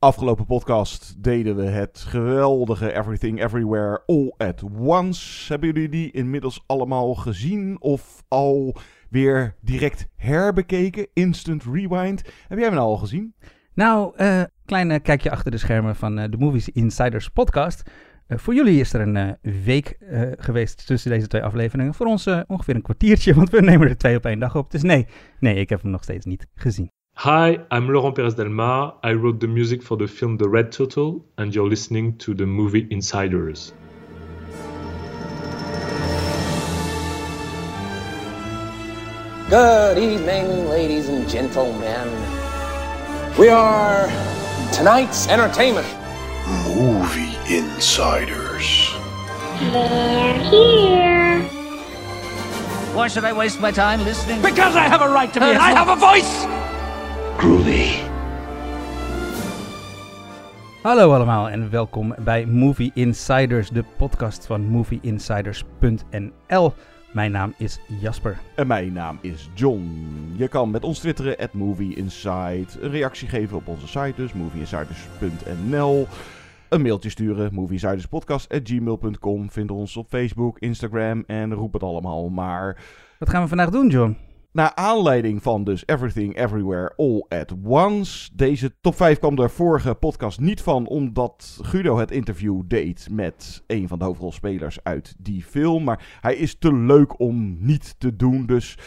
Afgelopen podcast deden we het geweldige Everything Everywhere All at Once. Hebben jullie die inmiddels allemaal gezien of al weer direct herbekeken? Instant Rewind. Heb jij hem nou al gezien? Nou, uh, klein kijkje achter de schermen van uh, de Movies Insiders podcast. Voor jullie is er een week geweest tussen deze twee afleveringen. Voor ons ongeveer een kwartiertje, want we nemen er twee op één dag op. Dus nee, nee, ik heb hem nog steeds niet gezien. Hi, I'm Laurent Perez Delmar. I wrote the music for the film The Red Turtle, and you're listening to the movie Insiders. Good evening, ladies and gentlemen. We are tonight's entertainment. Movie Insiders. They're here. Why should I waste my time listening? Because I have a right to be. And uh, I have a voice. Groovy. Hallo allemaal en welkom bij Movie Insiders, de podcast van movieinsiders.nl. Mijn naam is Jasper. En mijn naam is John. Je kan met ons twitteren, at movieinside, een reactie geven op onze site dus, movieinsiders.nl. Een mailtje sturen, movieinsiderspodcast.gmail.com. Vind ons op Facebook, Instagram en roep het allemaal maar. Wat gaan we vandaag doen, John? Naar aanleiding van dus Everything Everywhere All at Once. Deze top 5 kwam de vorige podcast niet van, omdat Guido het interview deed met een van de hoofdrolspelers uit die film. Maar hij is te leuk om niet te doen, dus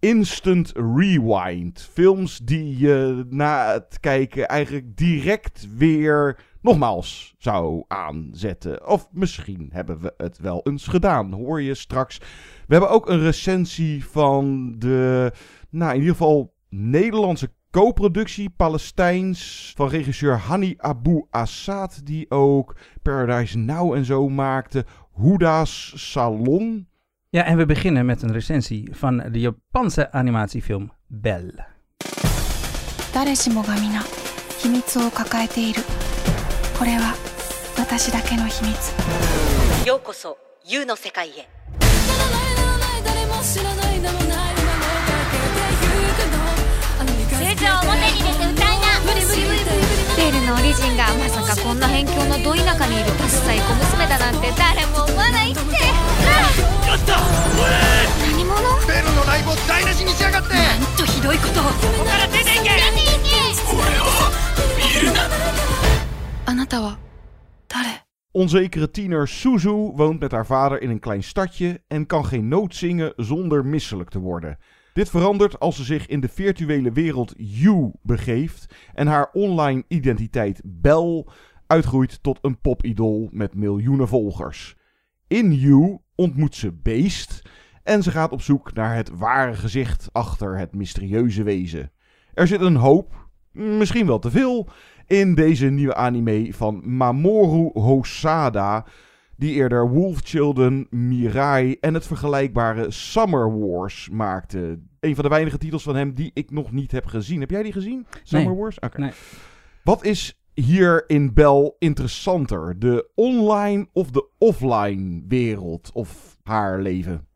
instant rewind. Films die je na het kijken eigenlijk direct weer nogmaals zou aanzetten. Of misschien hebben we het wel eens gedaan, hoor je straks. We hebben ook een recensie van de, nou in ieder geval Nederlandse co-productie Palestijns van regisseur Hani Abu Assad, die ook Paradise Now en zo maakte. Huda's Salon. Ja, en we beginnen met een recensie van de Japanse animatiefilm Bell. 誰しもが皆秘密を抱えているこれは私だけの秘密ようこそ U の世界へ ベールのオリジンがまさかこんな辺境のど田舎にいるダッサい小娘だなんて誰も思わないって何者ベルのライブを台無しにしやがってなんとひどいことをここから出ていけ出ていけあなたは誰 Onzekere tiener Suzu woont met haar vader in een klein stadje en kan geen noot zingen zonder misselijk te worden. Dit verandert als ze zich in de virtuele wereld You begeeft en haar online identiteit Bell uitgroeit tot een popidool met miljoenen volgers. In You ontmoet ze Beest en ze gaat op zoek naar het ware gezicht achter het mysterieuze wezen. Er zit een hoop, misschien wel te veel, in deze nieuwe anime van Mamoru Hosada, die eerder Wolf Children, Mirai en het vergelijkbare Summer Wars maakte. Een van de weinige titels van hem die ik nog niet heb gezien. Heb jij die gezien? Summer Nee. Wars? Oké. Nee. Wat is hier in Bell interessanter? De online of de offline wereld of haar leven?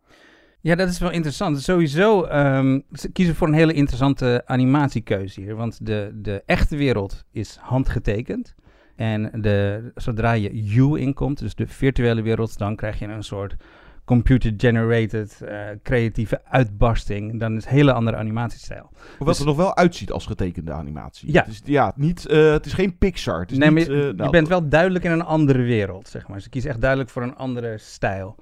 Ja, dat is wel interessant. Sowieso ehm, ze kiezen voor een hele interessante animatiekeuze hier. Want de, de echte wereld is handgetekend. En de, zodra je You inkomt, dus de virtuele wereld, dan krijg je een soort computer-generated eh, creatieve uitbarsting. Dan is een hele andere animatiestijl. Hoewel Dus- het er nog wel uitziet als getekende animatie. Ja. Het is, ja, niet, eh, het is geen Pixar. Het is nee, maar niet, je, eh, je nou, bent wel duidelijk in een andere wereld, zeg maar. Ze kiezen echt duidelijk voor een andere stijl.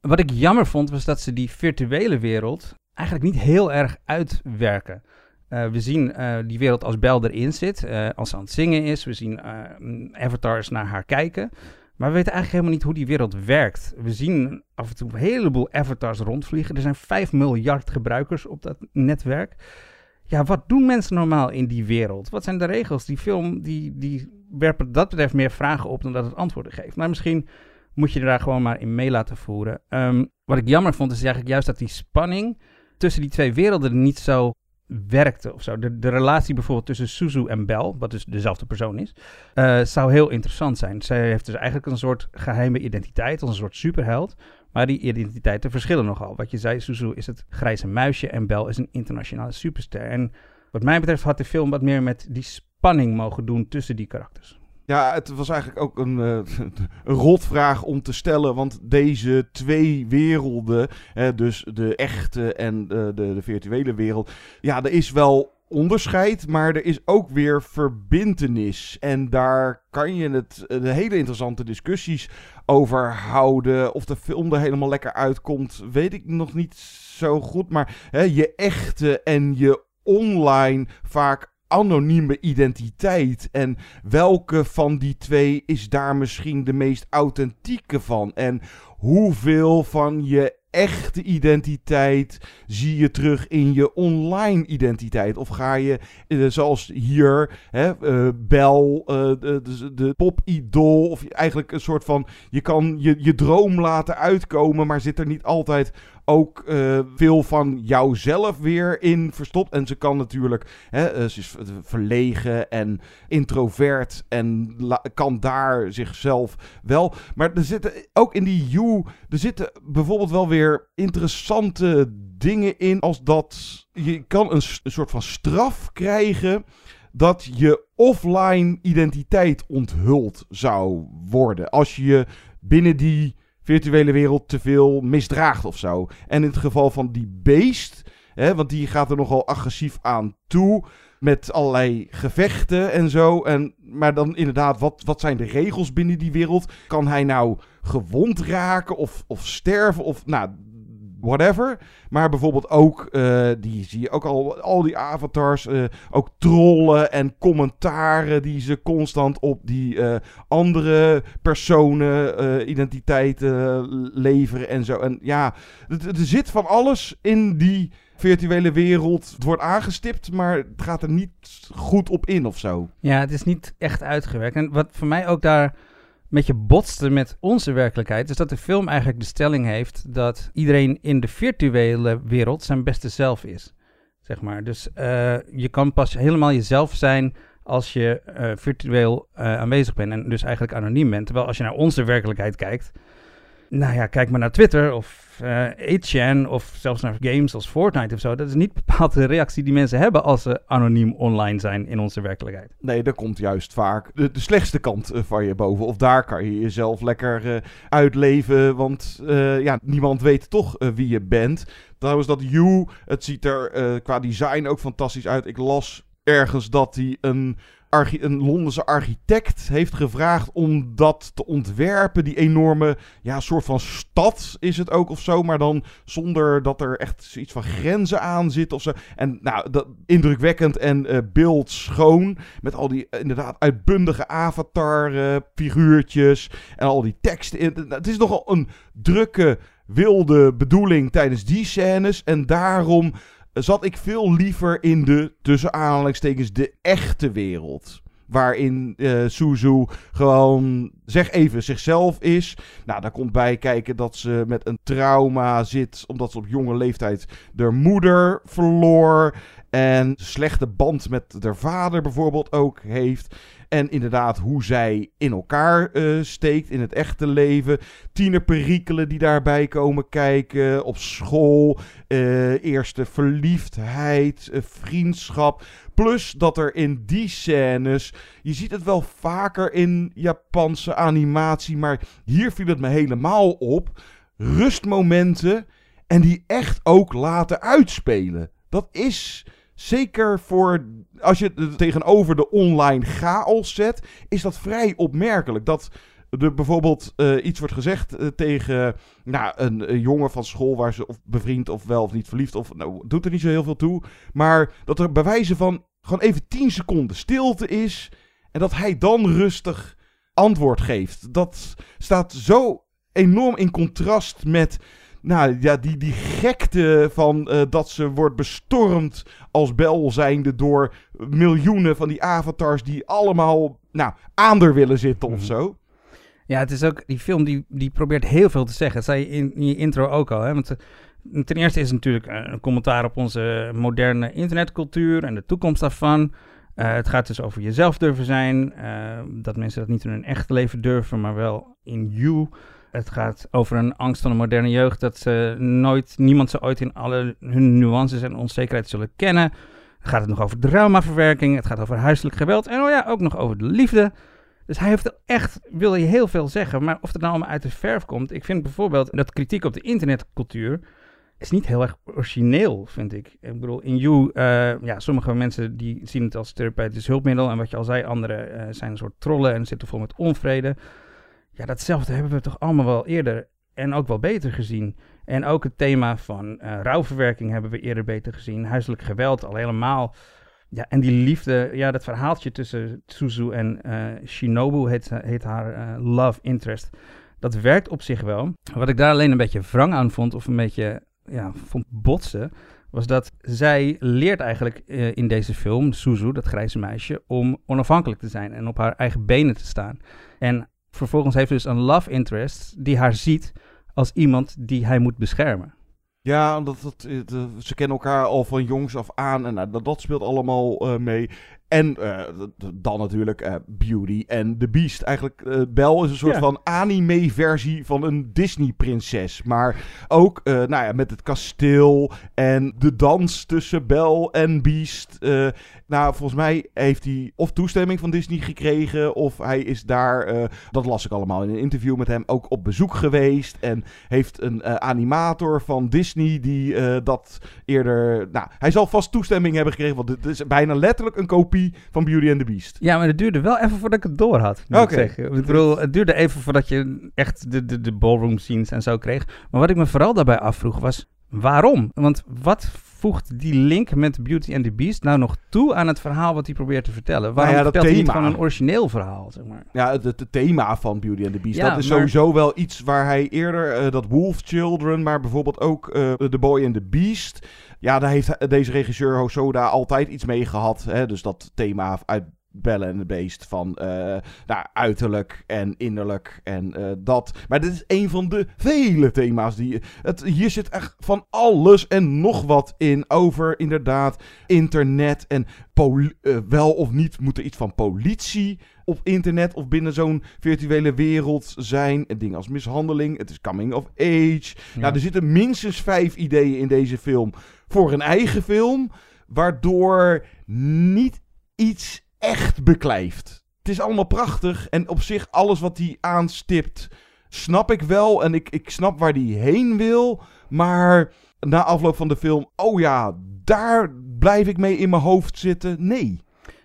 Wat ik jammer vond, was dat ze die virtuele wereld eigenlijk niet heel erg uitwerken. Eh, we zien eh, die wereld als Bel erin zit, eh, als ze aan het zingen is. We zien mm, avatars naar haar kijken. Maar we weten eigenlijk helemaal niet hoe die wereld werkt. We zien af en toe een heleboel avatars rondvliegen. Er zijn 5 miljard gebruikers op dat netwerk. Ja, wat doen mensen normaal in die wereld? Wat zijn de regels? Die film die, die werpt dat betreft meer vragen op dan dat het antwoorden geeft. Maar misschien moet je daar gewoon maar in mee laten voeren. Ehm, wat ik jammer vond, is eigenlijk juist dat die spanning tussen die twee werelden niet zo werkte of zo. De, de relatie bijvoorbeeld tussen Suzu en Bel, wat dus dezelfde persoon is, eh, zou heel interessant zijn. Zij heeft dus eigenlijk een soort geheime identiteit, als een soort superheld. Maar die identiteiten verschillen nogal. Wat je zei, Suzu is het grijze muisje en Bel is een internationale superster. En wat mij betreft had de film wat meer met die spanning mogen doen tussen die karakters. Ja, het was eigenlijk ook een, uh, een rotvraag om te stellen. Want deze twee werelden, hè, dus de echte en de, de, de virtuele wereld. Ja, er is wel onderscheid, maar er is ook weer verbintenis. En daar kan je het, de hele interessante discussies over houden. Of de film er helemaal lekker uitkomt, weet ik nog niet zo goed. Maar hè, je echte en je online vaak anonieme identiteit. En welke van die twee is daar misschien de meest authentieke van? En hoeveel van je echte identiteit zie je terug in je online identiteit? Of ga je, uh, zoals hier, hè, uh, Bel, uh, de, de, pop-idool, of eigenlijk een soort van, je kan je, je droom laten uitkomen, maar zit er niet altijd ook uh, veel van jouzelf weer in verstopt. En ze kan natuurlijk, hè, uh, ze is verlegen en introvert en kan daar zichzelf wel. Maar er zitten ook in die You, er zitten bijvoorbeeld wel weer interessante dingen in. Als dat je kan een, een soort van straf krijgen dat je offline identiteit onthuld zou worden. Als je binnen die virtuele wereld te veel misdraagt of zo. En in het geval van die beest, hè, want die gaat er nogal agressief aan toe. Met allerlei gevechten en zo. En, maar dan inderdaad, wat, wat zijn de regels binnen die wereld? Kan hij nou gewond raken of, of sterven? Of nou, whatever. Maar bijvoorbeeld ook, uh, die zie je ook al, al die avatars, uh, ook trollen en commentaren die ze constant op die uh, andere personen identiteiten leveren en zo. En ja, er zit van alles in die virtuele wereld. Het wordt aangestipt, maar het gaat er niet goed op in of zo. Ja, het is niet echt uitgewerkt. En wat voor mij ook daar met je botste met onze werkelijkheid, is dat de film eigenlijk de stelling heeft dat iedereen in de virtuele wereld zijn beste zelf is. Zeg maar. Dus uh, je kan pas helemaal jezelf zijn als je uh, virtueel uh, aanwezig bent en dus eigenlijk anoniem bent. Terwijl als je naar onze werkelijkheid kijkt, nou ja, kijk maar naar Twitter of uh, 8chan of zelfs naar games als Fortnite of zo. Dat is niet bepaald de reactie die mensen hebben als ze anoniem online zijn in onze werkelijkheid. Nee, daar komt juist vaak de, slechtste kant uh, van je boven. Of daar kan je jezelf lekker uh, uitleven, want ja, niemand weet toch wie je bent. Trouwens, dat You, het ziet er qua design ook fantastisch uit. Ik las ergens dat hij een een Londense architect heeft gevraagd om dat te ontwerpen. Die enorme, ja, soort van stad is het ook of zo. Maar dan zonder dat er echt iets van grenzen aan zit of zo. En nou, dat, indrukwekkend en uh, beeldschoon. Met al die uh, inderdaad uitbundige avatar-figuurtjes. En al die teksten. Het is nogal een drukke, wilde bedoeling tijdens die scènes. En daarom zat ik veel liever in de, tussen aanhalingstekens, de echte wereld. Waarin uh, Suzu gewoon, zeg even, zichzelf is. Nou, daar komt bij kijken dat ze met een trauma zit. Omdat ze op jonge leeftijd haar moeder verloor. En slechte band met haar vader bijvoorbeeld ook heeft. En inderdaad, hoe zij in elkaar uh, steekt in het echte leven. Tienerperikelen die daarbij komen kijken. Op school. Uh, eerste verliefdheid. Uh, vriendschap. Plus dat er in die scènes. Je ziet het wel vaker in Japanse animatie. Maar hier viel het me helemaal op. Rustmomenten. En die echt ook laten uitspelen. Dat is Zeker voor als je het tegenover de online chaos zet, is dat vrij opmerkelijk. Dat er bijvoorbeeld uh, iets wordt gezegd uh, tegen nou, een, een, jongen van school waar ze of bevriend of wel of niet verliefd of nou, doet er niet zo heel veel toe. Maar dat er bij wijze van gewoon even 10 seconden stilte is en dat hij dan rustig antwoord geeft. Dat staat zo enorm in contrast met nou ja, die, die gekte van uh, dat ze wordt bestormd als bel zijnde door miljoenen van die avatars die allemaal nou, aan er willen zitten of zo. Ja, het is ook, die film die, die probeert heel veel te zeggen. Dat zei je in, in je intro ook al. Hè? Want uh, ten eerste is het natuurlijk een commentaar op onze moderne internetcultuur en de toekomst daarvan. Uh, het gaat dus over jezelf durven zijn. dat mensen dat niet in hun echte leven durven, maar wel in you. Het gaat over een angst van de moderne jeugd dat ze nooit, niemand ze ooit in alle hun nuances en onzekerheid zullen kennen. Het gaat het nog over dramaverwerking, het gaat over huiselijk geweld en oh ja, ook nog over de liefde. Dus hij heeft echt, wil je heel veel zeggen, maar of het nou allemaal uit de verf komt. Ik vind bijvoorbeeld dat kritiek op de internetcultuur is niet heel erg origineel, vind ik. Ik bedoel, in You, eh, ja, sommige mensen die zien het als therapeutisch hulpmiddel. En wat je al zei, anderen eh, zijn een soort trollen en zitten vol met onvrede. Ja, datzelfde hebben we toch allemaal wel eerder en ook wel beter gezien. En ook het thema van uh, rouwverwerking hebben we eerder beter gezien. Huiselijk geweld al helemaal. Ja, en die liefde, ja, dat verhaaltje tussen Suzu en Shinobu heet, haar love interest. Dat werkt op zich wel. Wat ik daar alleen een beetje wrang aan vond, of een beetje ja, vond botsen, was dat zij leert eigenlijk in deze film, Suzu, dat grijze meisje, om onafhankelijk te zijn en op haar eigen benen te staan. En vervolgens heeft dus een love interest die haar ziet als iemand die hij moet beschermen. Ja, omdat dat, ze kennen elkaar al van jongs af aan en nou, dat, dat speelt allemaal uh, mee. En uh, dan natuurlijk uh, Beauty and the Beast. Eigenlijk, uh, Belle is een soort ja. van anime-versie van een Disney-prinses. Maar ook nou ja, met het kasteel en de dans tussen Belle en Beast. nou, volgens mij heeft hij of toestemming van Disney gekregen... of hij is daar, dat las ik allemaal in een interview met hem... ook op bezoek geweest. En heeft een animator van Disney die dat eerder... Nou, hij zal vast toestemming hebben gekregen... want het is bijna letterlijk een kopie van Beauty and the Beast. Ja, maar het duurde wel even voordat ik het door had. Oké. Okay. Ik, ik bedoel, het duurde even voordat je echt de, de, de ballroom scenes en zo kreeg. Maar wat ik me vooral daarbij afvroeg was, waarom? Want wat voegt die link met Beauty and the Beast nou nog toe aan het verhaal wat hij probeert te vertellen? Waarom nou ja, vertelt hij niet gewoon een origineel verhaal, zeg maar? Ja, het, het thema van Beauty and the Beast, ja, dat is maar... sowieso wel iets waar hij eerder uh, dat Wolf Children, maar bijvoorbeeld ook uh, The Boy and the Beast... Ja, daar heeft deze regisseur Hosoda altijd iets mee gehad. Hè? Dus dat thema uit Bellen en de Beest van uh, nou, uiterlijk en innerlijk en uh, dat. Maar dit is een van de vele thema's die... Het, hier zit echt van alles en nog wat in over inderdaad internet en uh, wel of niet moet er iets van politie op internet of binnen zo'n virtuele wereld zijn. En dingen als mishandeling, het is coming of age. Ja. Nou, er zitten minstens vijf ideeën in deze film voor een eigen film, waardoor niet iets echt beklijft. Het is allemaal prachtig en op zich alles wat hij aanstipt snap ik wel en ik, ik snap waar hij heen wil, maar na afloop van de film, oh ja, daar blijf ik mee in mijn hoofd zitten. Nee.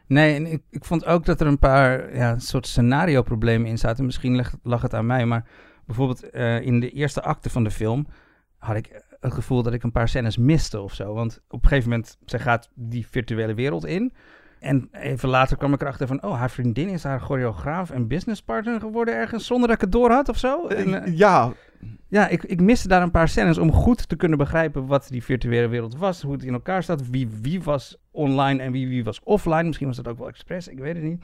Nee, en ik, ik vond ook dat er een paar ja, soort scenario-problemen in zaten. Misschien lag, lag het aan mij, maar bijvoorbeeld uh, in de eerste acte van de film had ik het gevoel dat ik een paar scènes miste of zo. Want op een gegeven moment, zij gaat die virtuele wereld in. En even later kwam ik erachter van, oh, haar vriendin is haar choreograaf en businesspartner geworden ergens zonder dat ik het door had of zo. En, uh, ja. Ja, ik, ik miste daar een paar scènes om goed te kunnen begrijpen wat die virtuele wereld was, hoe het in elkaar staat, wie, wie was online en wie, wie was offline. Misschien was dat ook wel expres, ik weet het niet.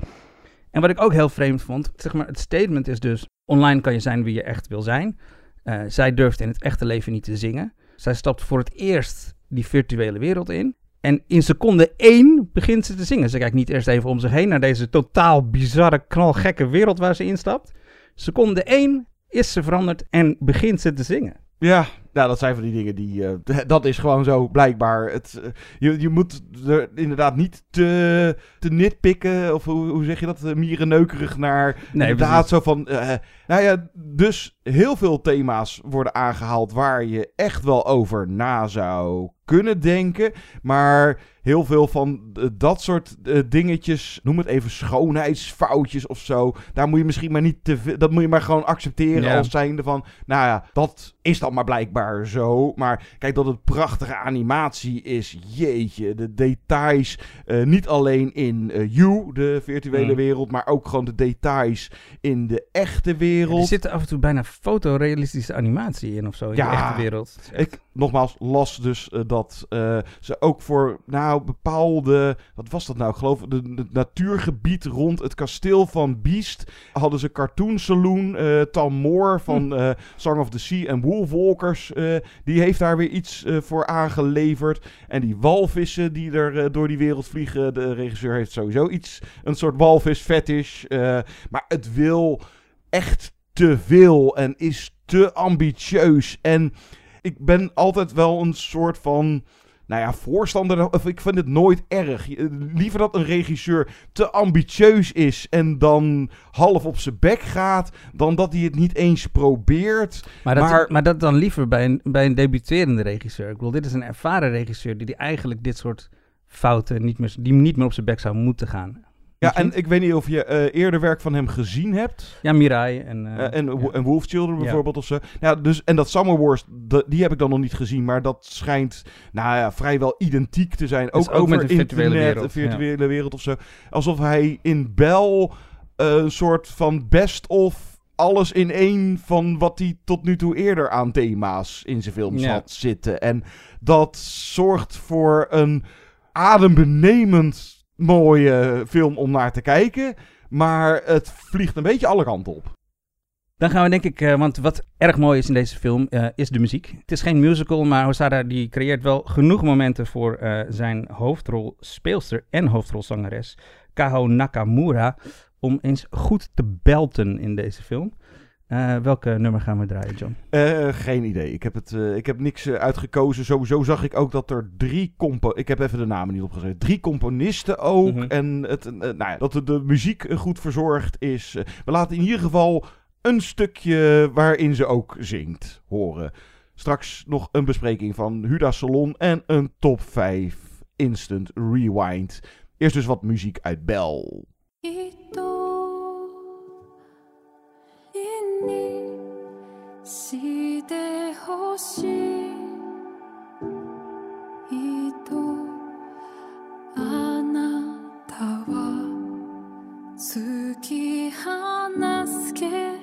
En wat ik ook heel vreemd vond, zeg maar, het statement is dus, online kan je zijn wie je echt wil zijn. Uh, zij durft in het echte leven niet te zingen. Zij stapt voor het eerst die virtuele wereld in. En in seconde één begint ze te zingen. Ze kijkt niet eerst even om zich heen naar deze totaal bizarre, knalgekke wereld waar ze instapt. Seconde één is ze veranderd en begint ze te zingen. Ja, nou, dat zijn van die dingen die. Uh, dat is gewoon zo, blijkbaar. Het, uh, je, je moet er inderdaad niet te, te nitpikken. Of hoe, hoe zeg je dat? Uh, mierenneukerig naar. Nee, inderdaad, zo van. nou ja, dus heel veel thema's worden aangehaald waar je echt wel over na zou kunnen denken. Maar heel veel van dat soort uh, dingetjes, noem het even schoonheidsfoutjes of zo. Daar moet je misschien maar niet te veel. Dat moet je maar gewoon accepteren als zijnde van. Nou ja, dat is dan maar blijkbaar zo. Maar kijk, dat het prachtige animatie is. Jeetje, de details. Uh, niet alleen in uh, You, de virtuele mm. wereld. Maar ook gewoon de details in de echte wereld. Ja, er zit af en toe bijna fotorealistische animatie in of zo. In ja, de echte wereld. Ik, nogmaals, las dus uh, dat ze ook voor. Nou, bepaalde. Wat was dat nou? Ik geloof het natuurgebied rond het kasteel van Beast. Hadden ze Cartoon Saloon. Uh, Tom Moore van uh, Song of the Sea en Wolfwalkers. Die heeft daar weer iets voor aangeleverd. En die walvissen die er door die wereld vliegen. De regisseur heeft sowieso iets. Een soort walvis fetish. maar het wil echt te veel. En is te ambitieus. En ik ben altijd wel een soort van nou ja, voorstander, of ik vind het nooit erg. Liever dat een regisseur te ambitieus is en dan half op zijn bek gaat, dan dat hij het niet eens probeert. Maar dat, Maar- maar, dat dan liever bij een, bij een debuterende regisseur. Ik bedoel, dit is een ervaren regisseur die, die eigenlijk dit soort fouten niet meer, die niet meer op zijn bek zou moeten gaan. Ja, en ik weet niet of je eh, eerder werk van hem gezien hebt. Ja, Mirai en... eh, Eh, en, ja. en Wolf Children Ja. bijvoorbeeld of zo. Ja, dus, en dat Summer Wars, de- die heb ik dan nog niet gezien. Maar dat schijnt nou ja, vrijwel identiek te zijn. Ook, over met de virtuele internet, wereld, de virtuele wereld of zo. Alsof hij in Bell eh, een soort van best-of alles in één van wat hij tot nu toe eerder aan thema's in zijn films Ja. had zitten. En dat zorgt voor een adembenemend mooie film om naar te kijken. Maar het vliegt een beetje alle kanten op. Dan gaan we denk ik, eh, want wat erg mooi is in deze film, eh, is de muziek. Het is geen musical, maar Hosada die creëert wel genoeg momenten voor eh, zijn hoofdrolspeelster en hoofdrolzangeres Kaho Nakamura om eens goed te belten in deze film. Eh, welke nummer gaan we draaien, John? Eh, geen idee. Ik heb, het, eh, ik heb niks uitgekozen. Sowieso zag ik ook dat er drie compo... Ik heb even de namen niet opgezet. Drie componisten ook. Mhm. En het, nou ja, dat de, de muziek goed verzorgd is. We laten in ieder geval een stukje waarin ze ook zingt horen. Straks nog een bespreking van Huda Salon en een top 5 instant rewind. Eerst dus wat muziek uit Bell. 愛と、あなたは突き放すけ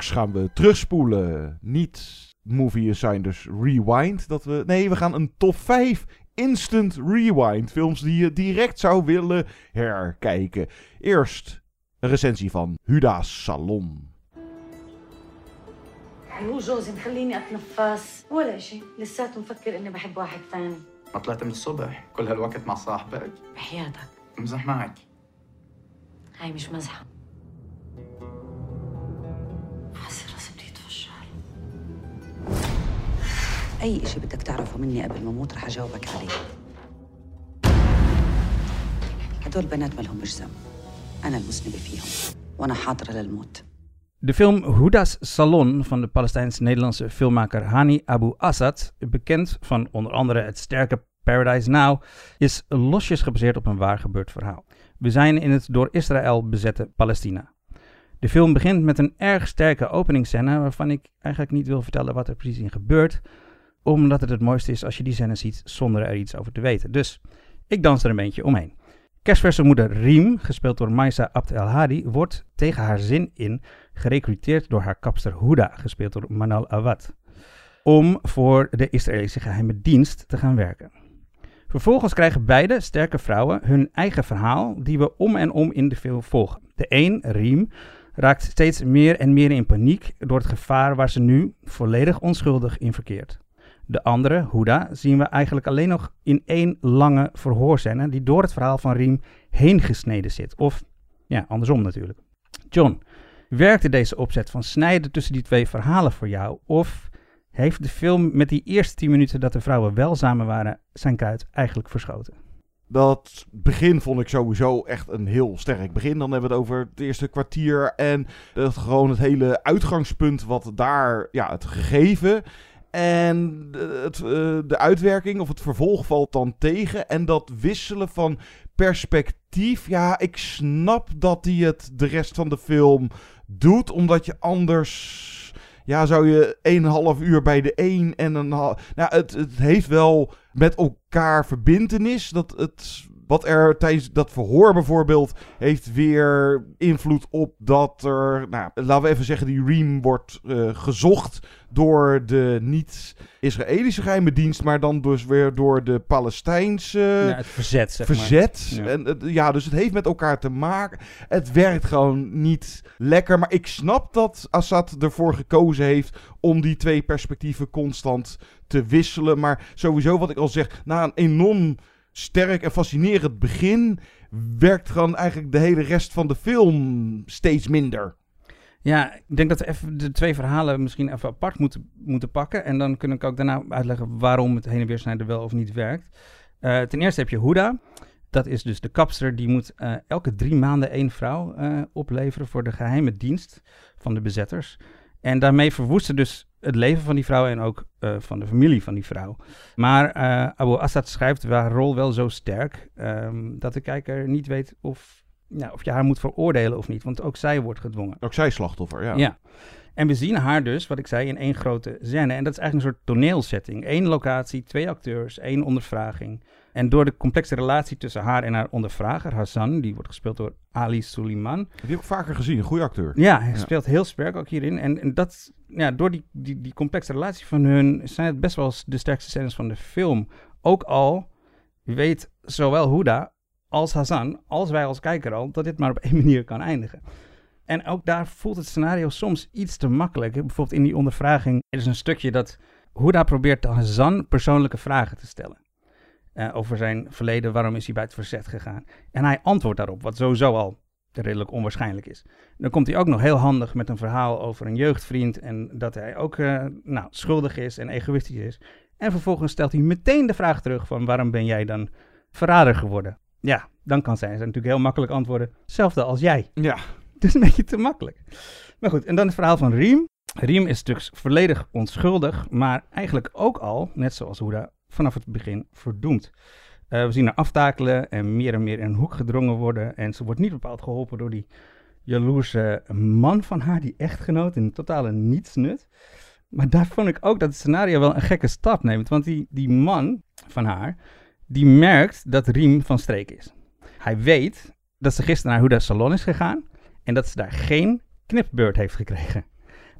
Straks gaan we terugspoelen. Niet Movie Assigners Rewind. Dat we, nee, we gaan een top 5 instant rewind. Films die je direct zou willen herkijken. Eerst een recensie van Huda's Salon. هو جوزي مخليني اتنفس ولا شيء لساته مفكر اني بحب واحد ثاني ما طلعت من الصبح كل هالوقت مع صاحبك بحياتك امزح معك هاي مش مزحه أي إشي بدك تعرفه مني قبل ما أموت رح أجاوبك عليه هدول بنات مالهم مش ذنب أنا المذنبة فيهم وأنا حاضرة للموت De film Huda's Salon van de Palestijns-Nederlandse filmmaker Hani Abu Assad, bekend van onder andere het sterke Paradise Now, is losjes gebaseerd op een waar gebeurd verhaal. We zijn in het door Israël bezette Palestina. De film begint met een erg sterke openingsscène waarvan ik eigenlijk niet wil vertellen wat er precies in gebeurt, omdat het het mooiste is als je die scène ziet zonder er iets over te weten. Dus ik dans er een beetje omheen. Kerstverse moeder Riem, gespeeld door Maisa Abd El Hadi, wordt tegen haar zin in gerecruiteerd door haar kapster Huda, gespeeld door Manal Awad, om voor de Israëlische geheime dienst te gaan werken. Vervolgens krijgen beide sterke vrouwen hun eigen verhaal, die we om en om in de film volgen. De een, Riem, raakt steeds meer en meer in paniek door het gevaar waar ze nu volledig onschuldig in verkeert. De andere, Huda, zien we eigenlijk alleen nog in één lange verhoorscène die door het verhaal van Riem heen gesneden zit. Of ja, andersom natuurlijk. John, Werkte deze opzet van snijden tussen die twee verhalen voor jou? Of heeft de film met die eerste tien minuten dat de vrouwen wel samen waren, zijn kruid eigenlijk verschoten? Dat begin vond ik sowieso echt een heel sterk begin. Dan hebben we het over het eerste kwartier en dat gewoon het hele uitgangspunt wat daar, ja, het gegeven. En het, uh, de uitwerking of het vervolg valt dan tegen. En dat wisselen van perspectief. Ja, ik snap dat hij het de rest van de film doet. Omdat je anders. Ja, zou je 1,5 uur bij de een en een half. Nou, het, het heeft wel met elkaar verbindenis. Dat het wat er tijdens dat verhoor bijvoorbeeld heeft weer invloed op dat er, nou, laten we even zeggen, die Ream wordt uh, gezocht door de niet-Israëlische geheime dienst, maar dan dus weer door de Palestijnse ja, het verzet. Zeg verzet. Maar. Ja. En, ja, dus het heeft met elkaar te maken. Het werkt gewoon niet lekker, maar ik snap dat Assad ervoor gekozen heeft om die twee perspectieven constant te wisselen. Maar sowieso, wat ik al zeg, na een enorm sterk en fascinerend begin werkt gewoon eigenlijk de hele rest van de film steeds minder. Ja, ik denk dat we even de twee verhalen misschien even apart moeten, moeten pakken. En dan kun ik ook daarna uitleggen waarom het heen en weer snijden wel of niet werkt. Uh, ten eerste heb je Huda. Dat is dus de kapster. Die moet uh, elke drie maanden één vrouw uh, opleveren voor de geheime dienst van de bezetters. En daarmee verwoest ze dus het leven van die vrouw en ook uh, van de familie van die vrouw. Maar uh, Abu Assad schrijft haar rol wel zo sterk um, dat de kijker niet weet of, nou, of je haar moet veroordelen of niet. Want ook zij wordt gedwongen. Ook zij slachtoffer, ja. Ja. En we zien haar dus, wat ik zei, in één grote scène. En dat is eigenlijk een soort toneelsetting. Eén locatie, twee acteurs, één ondervraging. En door de complexe relatie tussen haar en haar ondervrager, Hassan, die wordt gespeeld door Ali Suleiman. Die heb ik vaker gezien, een goede acteur. Ja, hij ja. speelt heel sterk ook hierin. En, en dat, ja, door die, die, die complexe relatie van hun zijn het best wel de sterkste scènes van de film. Ook al weet zowel Huda als Hassan, als wij als kijker al, dat dit maar op één manier kan eindigen. En ook daar voelt het scenario soms iets te makkelijk. Bijvoorbeeld in die ondervraging er is een stukje dat Huda probeert Hassan persoonlijke vragen te stellen. Uh, over zijn verleden, waarom is hij bij het verzet gegaan. En hij antwoordt daarop, wat sowieso al redelijk onwaarschijnlijk is. Dan komt hij ook nog heel handig met een verhaal over een jeugdvriend en dat hij ook uh, nou, schuldig is en egoïstisch is. En vervolgens stelt hij meteen de vraag terug van waarom ben jij dan verrader geworden? Ja, dan kan zij natuurlijk heel makkelijk antwoorden, hetzelfde als jij. Ja. Dus een beetje te makkelijk. Maar goed, en dan het verhaal van Riem. Riem is natuurlijk volledig onschuldig, maar eigenlijk ook al, net zoals Hoeda, vanaf het begin verdoemd. Uh, we zien haar aftakelen en meer en meer in een hoek gedrongen worden. En ze wordt niet bepaald geholpen door die jaloerse man van haar, die echtgenoot, in totale nietsnut. Maar daar vond ik ook dat het scenario wel een gekke stap neemt. Want die, die man van haar, die merkt dat Riem van streek is. Hij weet dat ze gisteren naar Huda's salon is gegaan en dat ze daar geen knipbeurt heeft gekregen.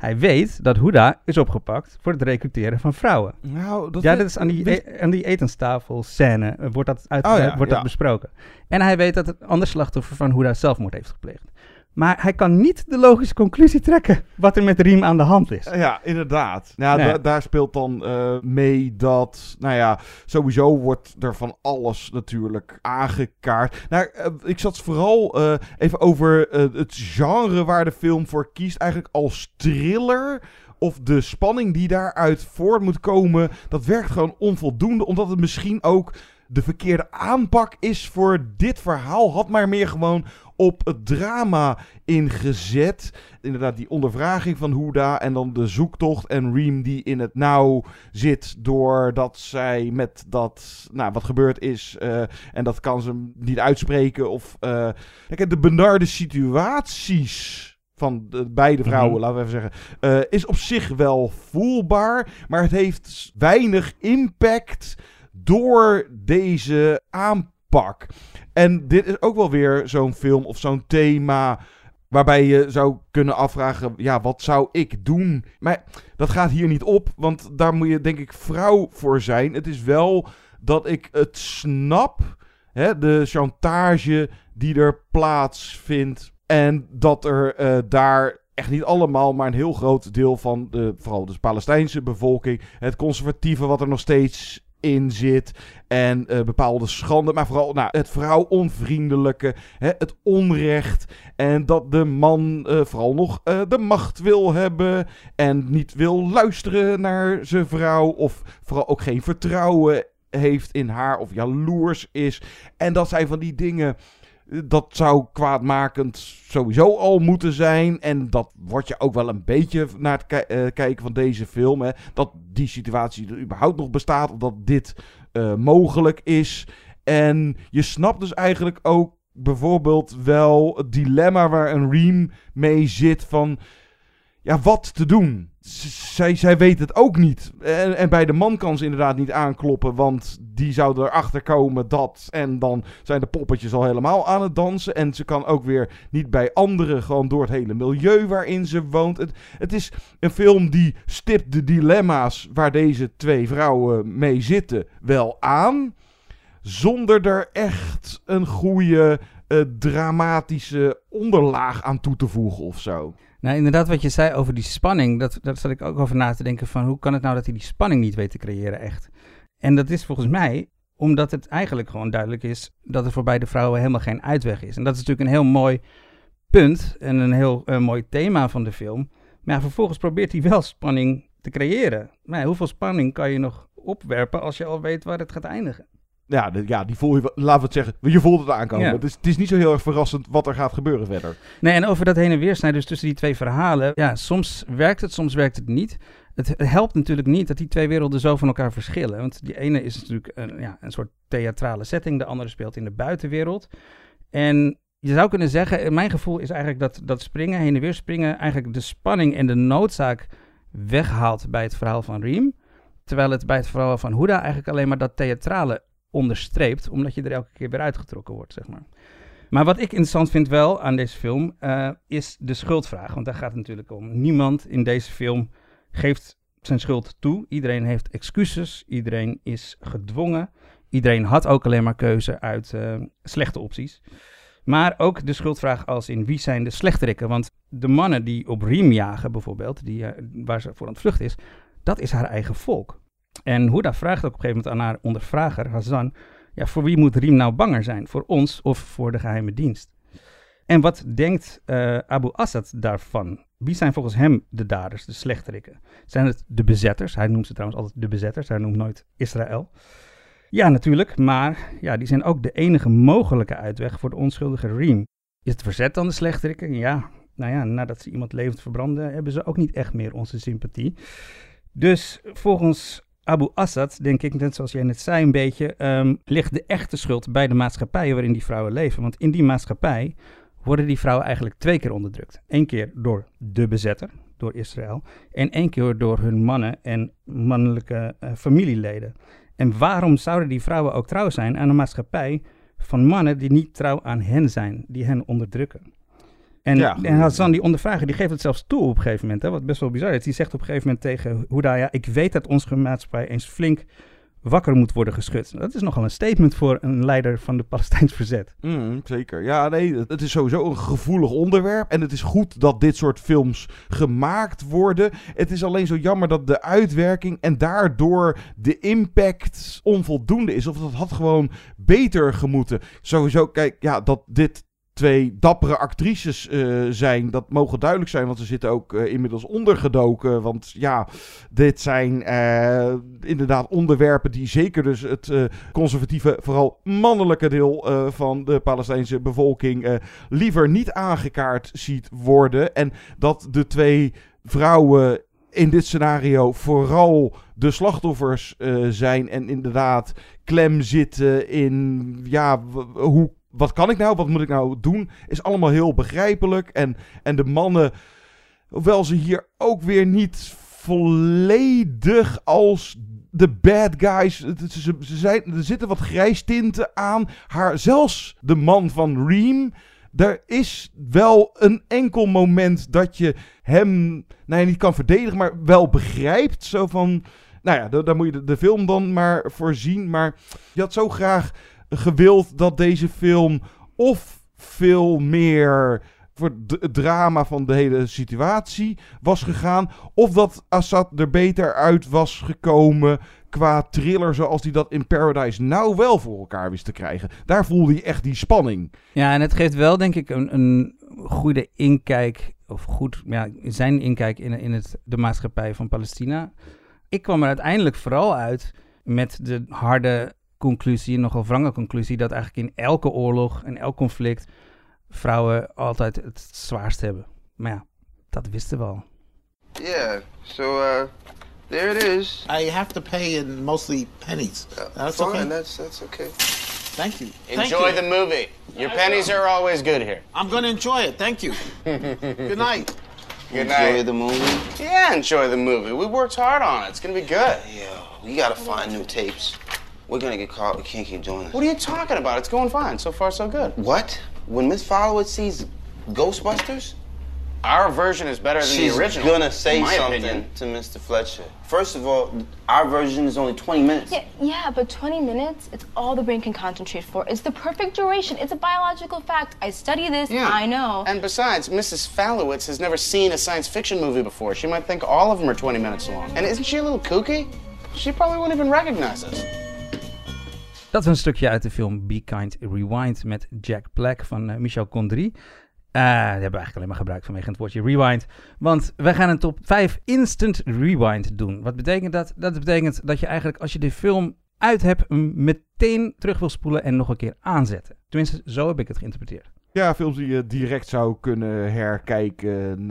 Hij weet dat Huda is opgepakt voor het recruteren van vrouwen. Nou, dat ja, dat is aan die, e aan die etenstafel scène uh, wordt dat, uit, oh, ja, wordt ja. dat besproken. En hij weet dat het ander slachtoffer van Huda zelfmoord heeft gepleegd. Maar hij kan niet de logische conclusie trekken wat er met Riem aan de hand is. Ja, inderdaad. Nou, ja, nee. daar speelt dan uh, mee dat, nou ja, sowieso wordt er van alles natuurlijk aangekaart. Nou, uh, ik zat vooral uh, even over het genre waar de film voor kiest. Eigenlijk als thriller of de spanning die daaruit voort moet komen, dat werkt gewoon onvoldoende. Omdat het misschien ook de verkeerde aanpak is voor dit verhaal. Had maar meer gewoon op het drama ingezet. Inderdaad, die ondervraging van Huda en dan de zoektocht en Reem die in het nauw zit doordat zij met dat, nou, wat gebeurd is uh, en dat kan ze niet uitspreken of, uh, kijk, de benarde situaties van de beide vrouwen, mm-hmm. laten we even zeggen, uh, is op zich wel voelbaar, maar het heeft weinig impact door deze aanpak. En dit is ook wel weer zo'n film of zo'n thema waarbij je zou kunnen afvragen, ja, wat zou ik doen? Maar dat gaat hier niet op, want daar moet je denk ik vrouw voor zijn. Het is wel dat ik het snap, hè, de chantage die er plaatsvindt en dat er uh, daar echt niet allemaal, maar een heel groot deel van de, vooral de Palestijnse bevolking, het conservatieve wat er nog steeds in zit. En eh, bepaalde schande, maar vooral nou, het vrouw-onvriendelijke, hè, het onrecht. En dat de man eh, vooral nog eh, de macht wil hebben. En niet wil luisteren naar zijn vrouw. Of vooral ook geen vertrouwen heeft in haar. Of jaloers is. En dat zijn van die dingen. Dat zou kwaadmakend sowieso al moeten zijn. En dat wordt je ook wel een beetje naar het eh, kijken van deze film. Hè, dat die situatie er überhaupt nog bestaat. Of dat dit eh, mogelijk is. En je snapt dus eigenlijk ook bijvoorbeeld wel het dilemma waar een Reem mee zit van... Ja, wat te doen? Zij, zij weet het ook niet. En, en bij de man kan ze inderdaad niet aankloppen, want die zou erachter komen dat... En dan zijn de poppetjes al helemaal aan het dansen. En ze kan ook weer niet bij anderen, gewoon door het hele milieu waarin ze woont. Het, het is een film die stipt de dilemma's waar deze twee vrouwen mee zitten wel aan zonder er echt een goede eh, dramatische onderlaag aan toe te voegen of zo. Nou, inderdaad, wat je zei over die spanning, dat, dat zat ik ook over na te denken van hoe kan het nou dat hij die spanning niet weet te creëren echt. En dat is volgens mij omdat het eigenlijk gewoon duidelijk is dat er voor beide vrouwen helemaal geen uitweg is. En dat is natuurlijk een heel mooi punt en een heel eh, mooi thema van de film. Maar vervolgens probeert hij wel spanning te creëren. Maar hoeveel spanning kan je nog opwerpen als je al weet waar het gaat eindigen? Ja, de- ja die voel je, laten we het zeggen, je voelt het aankomen. Ja. Het, is, het is niet zo heel erg verrassend wat er gaat gebeuren verder. Nee, en over dat heen en weer snijden, dus tussen die twee verhalen. Ja, soms werkt het, soms werkt het niet. Het helpt natuurlijk niet dat die twee werelden zo van elkaar verschillen. Want die ene is natuurlijk een, ja, een soort theatrale setting, de andere speelt in de buitenwereld. En je zou kunnen zeggen, mijn gevoel is eigenlijk dat, dat springen, heen en weer springen, eigenlijk de spanning en de noodzaak weghaalt bij het verhaal van Riem. Terwijl het bij het verhaal van Huda eigenlijk alleen maar dat theatrale onderstreept, omdat je er elke keer weer uitgetrokken wordt, zeg maar. Maar wat ik interessant vind wel aan deze film, eh, is de schuldvraag. Want daar gaat het natuurlijk om. Niemand in deze film geeft zijn schuld toe. Iedereen heeft excuses. Iedereen is gedwongen. Iedereen had ook alleen maar keuze uit eh, slechte opties. Maar ook de schuldvraag als in wie zijn de slechterikken. Want de mannen die op Riem jagen bijvoorbeeld, die, eh, waar ze voor aan het vluchten is, dat is haar eigen volk. En Huda vraagt ook op een gegeven moment aan haar ondervrager, Hazan, ja, voor wie moet Riem nou banger zijn? Voor ons of voor de geheime dienst? En wat denkt eh, Abu Assad daarvan? Wie zijn volgens hem de daders, de slechterikken? Zijn het de bezetters? Hij noemt ze trouwens altijd de bezetters, hij noemt nooit Israël. Ja, natuurlijk, maar ja, die zijn ook de enige mogelijke uitweg voor de onschuldige Riem. Is het verzet dan de slechterikken? Ja, nou ja, nadat ze iemand levend verbranden, hebben ze ook niet echt meer onze sympathie. Dus volgens Abu Assad, denk ik, net zoals jij net zei een beetje, ehm, ligt de echte schuld bij de maatschappijen waarin die vrouwen leven. Want in die maatschappij worden die vrouwen eigenlijk twee keer onderdrukt. Eén keer door de bezetter, door Israël, en één keer door hun mannen en mannelijke eh, familieleden. En waarom zouden die vrouwen ook trouw zijn aan een maatschappij van mannen die niet trouw aan hen zijn, die hen onderdrukken? En, Ja. en Hassan, die ondervrager, die geeft het zelfs toe op een gegeven moment, hè, wat best wel bizar is. Die zegt op een gegeven moment tegen Huda, ja, ik weet dat onze maatschappij eens flink wakker moet worden geschud. Dat is nogal een statement voor een leider van de Palestijns verzet. Mm, zeker. Ja, nee, het- het is sowieso een gevoelig onderwerp. En het is goed dat dit soort films gemaakt worden. Het is alleen zo jammer dat de uitwerking en daardoor de impact onvoldoende is. Of dat had gewoon beter gemoeten. Sowieso, kijk, ja, dat dit twee dappere actrices eh, zijn, dat mogen duidelijk zijn, want ze zitten ook eh, inmiddels ondergedoken. Want ja, dit zijn eh, inderdaad onderwerpen die zeker dus het conservatieve, vooral mannelijke deel van de Palestijnse bevolking liever niet aangekaart ziet worden. En dat de twee vrouwen in dit scenario vooral de slachtoffers zijn en inderdaad klem zitten in ja, hoe wat kan ik nou? Wat moet ik nou doen? Is allemaal heel begrijpelijk. En, en de mannen, hoewel ze hier ook weer niet volledig als de bad guys. Ze, ze zijn, er zitten wat grijstinten aan. Haar, zelfs de man van Reem. Er is wel een enkel moment dat je hem nou ja, niet kan verdedigen, maar wel begrijpt. Zo van, nou ja, daar, daar moet je de, de film dan maar voor zien. Maar je had zo graag gewild dat deze film of veel meer voor het drama van de hele situatie was gegaan. Of dat Assad er beter uit was gekomen qua thriller zoals hij dat in Paradise nou wel voor elkaar wist te krijgen. Daar voelde je echt die spanning. Ja, en het geeft wel denk ik een, een goede inkijk, of goed, ja, zijn inkijk in, in het, de maatschappij van Palestina. Ik kwam er uiteindelijk vooral uit met de harde conclusie, nogal wrange conclusie, dat eigenlijk in elke oorlog en elk conflict vrouwen altijd het zwaarst hebben. Maar ja, dat wisten we al. Yeah, so uh, there it is. I have to pay in mostly pennies. That's Fine, okay. that's that's okay. Thank you. Thank Enjoy you. the movie. Your pennies are always good here. I'm gonna enjoy it. Thank you. Good night. Good Enjoy night. the movie. Yeah, enjoy the movie. We worked hard on it. It's gonna be good. Yo, we gotta find new tapes. We're gonna get caught. We can't keep doing this. What are you talking about? It's going fine. So far, so good. What? When Miss Followitz sees Ghostbusters, Our version is better than she's the original. She's gonna say something opinion. to Mr. Fletcher. First of all, our version is only 20 minutes. Yeah, yeah, but 20 minutes, it's all the brain can concentrate for. It's the perfect duration. It's a biological fact. I study this, Yeah. I know. And besides, Mrs. Fallowitz has never seen a science fiction movie before. She might think all of them are 20 minutes long. And isn't she a little kooky? She probably wouldn't even recognize us. Dat is een stukje uit de film Be Kind Rewind met Jack Black van eh, Michel Gondry. Eh, die hebben we eigenlijk alleen maar gebruikt vanwege het woordje rewind. Want wij gaan een top 5 instant rewind doen. Wat betekent dat? Dat betekent dat je eigenlijk als je de film uit hebt, meteen terug wil spoelen en nog een keer aanzetten. Tenminste, zo heb ik het geïnterpreteerd. Ja, films die je direct zou kunnen herkijken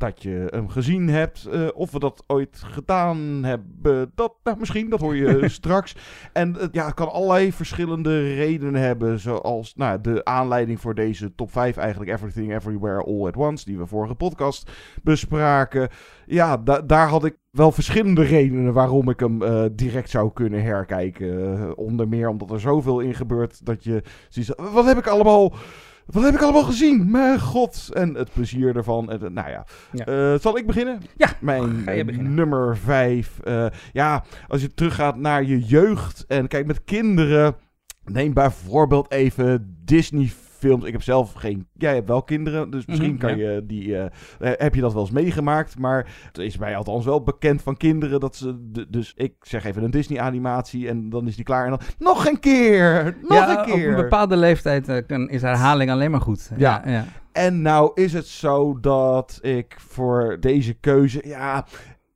nadat je hem gezien hebt. Eh, of we dat ooit gedaan hebben, dat nou, misschien, dat hoor je straks. En ja, het kan allerlei verschillende redenen hebben. Zoals nou, de aanleiding voor deze top 5 eigenlijk. Everything Everywhere All at Once, die we vorige podcast bespraken. Ja, da- daar had ik wel verschillende redenen waarom ik hem eh, direct zou kunnen herkijken. Eh, onder meer omdat er zoveel in gebeurt dat je ziet, wat heb ik allemaal... Wat heb ik allemaal gezien? Mijn god. En het plezier ervan. En, eh, nou ja. Ja. Eh, zal ik beginnen? Ja, Mijn beginnen. nummer vijf. Eh, ja, als je teruggaat naar je jeugd. En kijk met kinderen. Neem bijvoorbeeld even Disney films. Ik heb zelf geen... Jij hebt wel kinderen. Dus misschien Mhm, kan ja. je die... eh, eh, heb je dat wel eens meegemaakt. Maar het is mij althans wel bekend van kinderen. Dat ze... dus ik zeg even een Disney animatie. En dan is die klaar. En dan nog een keer. Nog ja, een keer. op een bepaalde leeftijd eh, kan, is herhaling alleen maar goed. Ja. ja. En nou is het zo dat ik voor deze keuze, ja,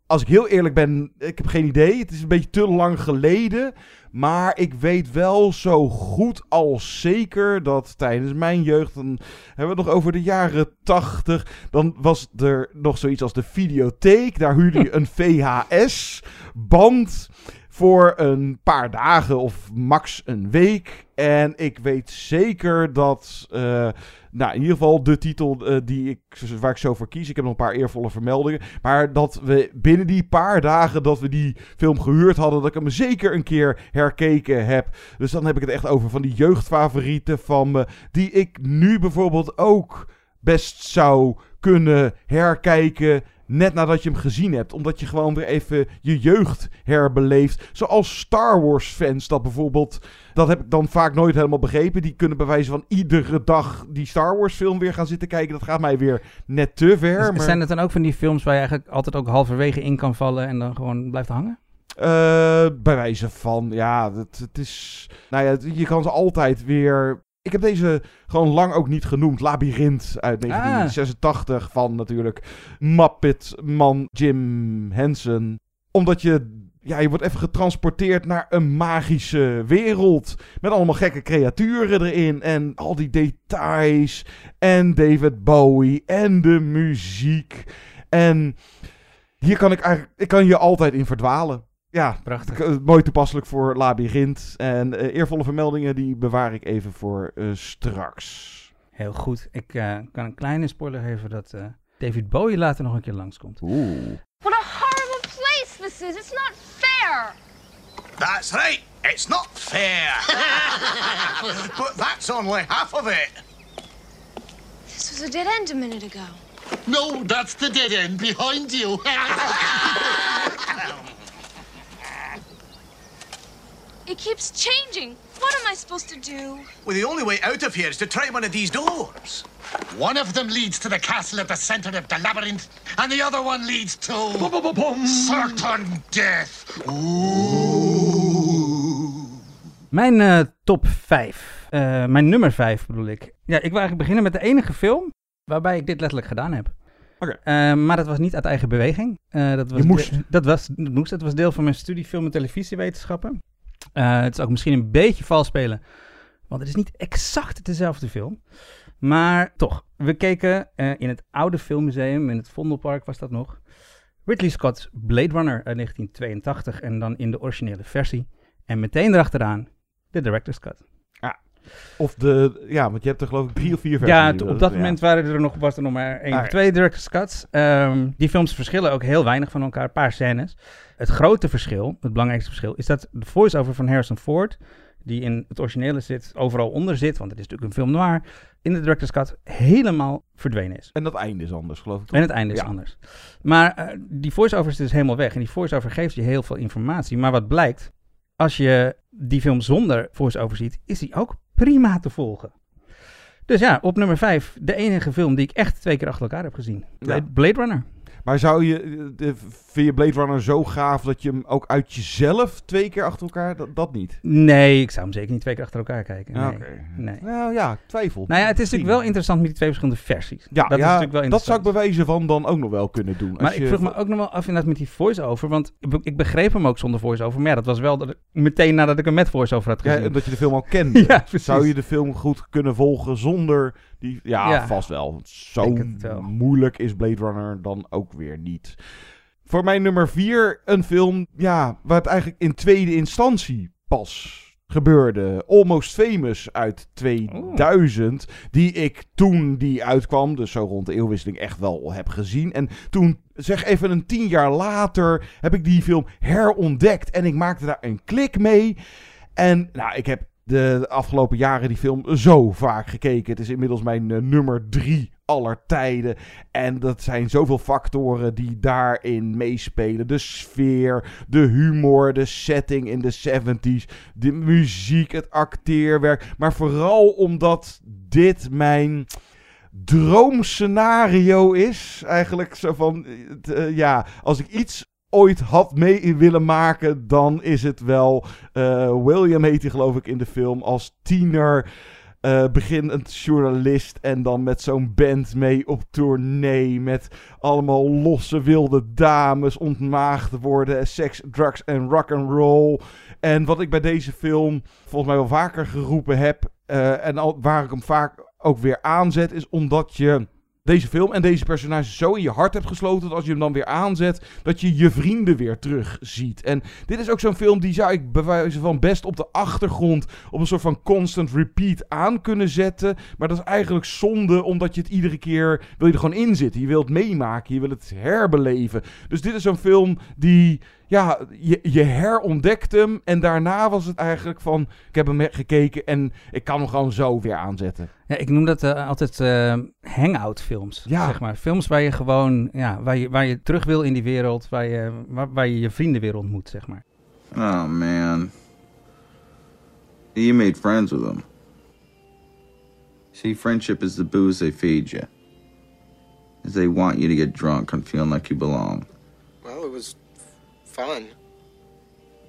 als ik heel eerlijk ben, ik heb geen idee. Het is een beetje te lang geleden. Maar ik weet wel zo goed als zeker dat tijdens mijn jeugd, dan hebben we het nog over de jaren 80, dan was er nog zoiets als de videotheek. Daar huurde je een VHS-band voor een paar dagen of max een week. En ik weet zeker dat, eh, nou in ieder geval de titel eh, die ik, waar ik zo voor kies, ik heb nog een paar eervolle vermeldingen, maar dat we binnen die paar dagen dat we die film gehuurd hadden, dat ik hem zeker een keer herkeken heb. Dus dan heb ik het echt over van die jeugdfavorieten van me, die ik nu bijvoorbeeld ook best zou kunnen herkijken. Net nadat je hem gezien hebt. Omdat je gewoon weer even je jeugd herbeleeft. Zoals Star Wars fans dat bijvoorbeeld. Dat heb ik dan vaak nooit helemaal begrepen. Die kunnen bij wijze van iedere dag die Star Wars film weer gaan zitten kijken. Dat gaat mij weer net te ver. Maar... Zijn het dan ook van die films waar je eigenlijk altijd ook halverwege in kan vallen en dan gewoon blijft hangen? Eh, bij wijze van, ja, het, het is... Nou ja, je kan ze altijd weer... Ik heb deze gewoon lang ook niet genoemd. Labyrinth uit 1986 van natuurlijk Muppet man Jim Henson. Omdat je... Ja, je wordt even getransporteerd naar een magische wereld. Met allemaal gekke creaturen erin. En al die details. En David Bowie. En de muziek. En hier kan ik eigenlijk... Ik kan hier altijd in verdwalen. Ja, Prachtig. mooi toepasselijk voor Labyrinth. En eh, eervolle vermeldingen, die bewaar ik even voor eh, straks. Heel goed. Ik eh, kan een kleine spoiler geven dat eh, David Bowie later nog een keer langskomt. Oeh. What a horrible place this is. It's not fair. That's right. It's not fair. but that's only half of it. This was a dead end a minute ago. No, that's the dead end behind you. It keeps changing. What am I supposed to do? well, the only way out of here is to try one of these doors. One of them leads to the castle at the center of the labyrinth, and the other one leads to certain death. Mijn eh, top 5. mijn nummer 5 bedoel ik. Ja, ik wil eigenlijk beginnen met de enige film waarbij ik dit letterlijk gedaan heb. Oké. Eh, maar dat was niet uit eigen beweging. Eh, dat was Je moest. de- dat was, dat moest. Het was deel van mijn studie film en televisiewetenschappen. Eh, het is ook misschien een beetje vals spelen. Want het is niet exact dezelfde film. Maar toch, we keken eh, in het oude filmmuseum, in het Vondelpark was dat nog. Ridley Scott's Blade Runner uit 1982 en dan in de originele versie. En meteen erachteraan de director's cut. Of de, ja, want je hebt er geloof ik drie of vier versies. Ja, nu, op dat moment waren er nog, was er nog maar één Ah, of ja. twee director's cuts. Ehm, die films verschillen ook heel weinig van elkaar, een paar scènes. Het grote verschil, het belangrijkste verschil, is dat de voice-over van Harrison Ford, die in het originele zit, overal onder zit, want het is natuurlijk een film noir, in de director's cut helemaal verdwenen is. En dat einde is anders, geloof ik. toch? En het einde is Ja. anders. Maar eh, die voice-over is dus helemaal weg. En die voice-over geeft je heel veel informatie. Maar wat blijkt, als je die film zonder voice-over ziet, is die ook prima te volgen. Dus ja, op nummer 5, de enige film die ik echt twee keer achter elkaar heb gezien. Blade, Blade Runner. Maar zou je, eh, de, vind je Blade Runner zo gaaf dat je hem ook uit jezelf twee keer achter elkaar, dat, dat niet? Nee, ik zou hem zeker niet twee keer achter elkaar kijken. Ja, Nee. Nou ja, twijfel. Nou ja, het is natuurlijk wel interessant met die twee verschillende versies. Ja, dat is ja, natuurlijk wel dat zou ik bij wijze van dan ook nog wel kunnen doen. Maar Als ik je- vroeg me ook nog wel af inderdaad met die voice-over, want ik be- ik begreep hem ook zonder voice-over. Maar ja, dat was wel dat ik- meteen nadat ik hem met voice-over had Ja, gezien. en dat je de film al kende. Ja, precies. Zou je de film goed kunnen volgen zonder die... Ja, Ja. vast wel. Zo wel. moeilijk is Blade Runner dan ook weer niet. Voor mijn nummer vier een film ja, waar het eigenlijk in tweede instantie pas gebeurde. Almost Famous uit 2000. Die ik toen die uitkwam, dus zo rond de eeuwwisseling, echt wel heb gezien. En toen, zeg even een tien jaar later, heb ik die film herontdekt. En ik maakte daar een klik mee. En nou, ik heb de afgelopen jaren die film zo vaak gekeken. Het is inmiddels mijn eh, nummer drie aller tijden. En dat zijn zoveel factoren die daarin meespelen. De sfeer, de humor, de setting in de 70s, de muziek, het acteerwerk. Maar vooral omdat dit mijn droomscenario is. Eigenlijk zo van, eh, eh, ja, als ik iets ooit had mee willen maken, dan is het wel eh, William heet hij geloof ik in de film als tiener. eh beginnend journalist en dan met zo'n band mee op tournee. Met allemaal losse wilde dames, ontmaagd worden, seks, drugs en rock and roll. En wat ik bij deze film volgens mij wel vaker geroepen heb. eh, en waar ik hem vaak ook weer aanzet, is omdat je deze film en deze personages zo in je hart hebt gesloten. Dat als je hem dan weer aanzet, dat je je vrienden weer terug ziet. En dit is ook zo'n film die zou ik bij wijze van best op de achtergrond. op een soort van constant repeat aan kunnen zetten. Maar dat is eigenlijk zonde, omdat je het iedere keer. wil je er gewoon in zitten. Je wilt het meemaken, je wil het herbeleven. Dus dit is zo'n film die. Ja, je, je herontdekt hem. En daarna was het eigenlijk van. Ik heb hem gekeken en ik kan hem gewoon zo weer aanzetten. Ja, ik noem dat eh, altijd eh, hangout films. Ja. Zeg maar. Films waar je gewoon, ja, waar je, waar je terug wil in die wereld, waar je, waar, waar je je vrienden weer ontmoet, zeg maar. Oh man. You made friends with them. See, friendship is the booze they feed you. Is they want you to get drunk and feeling like you belong. Well, it was fun.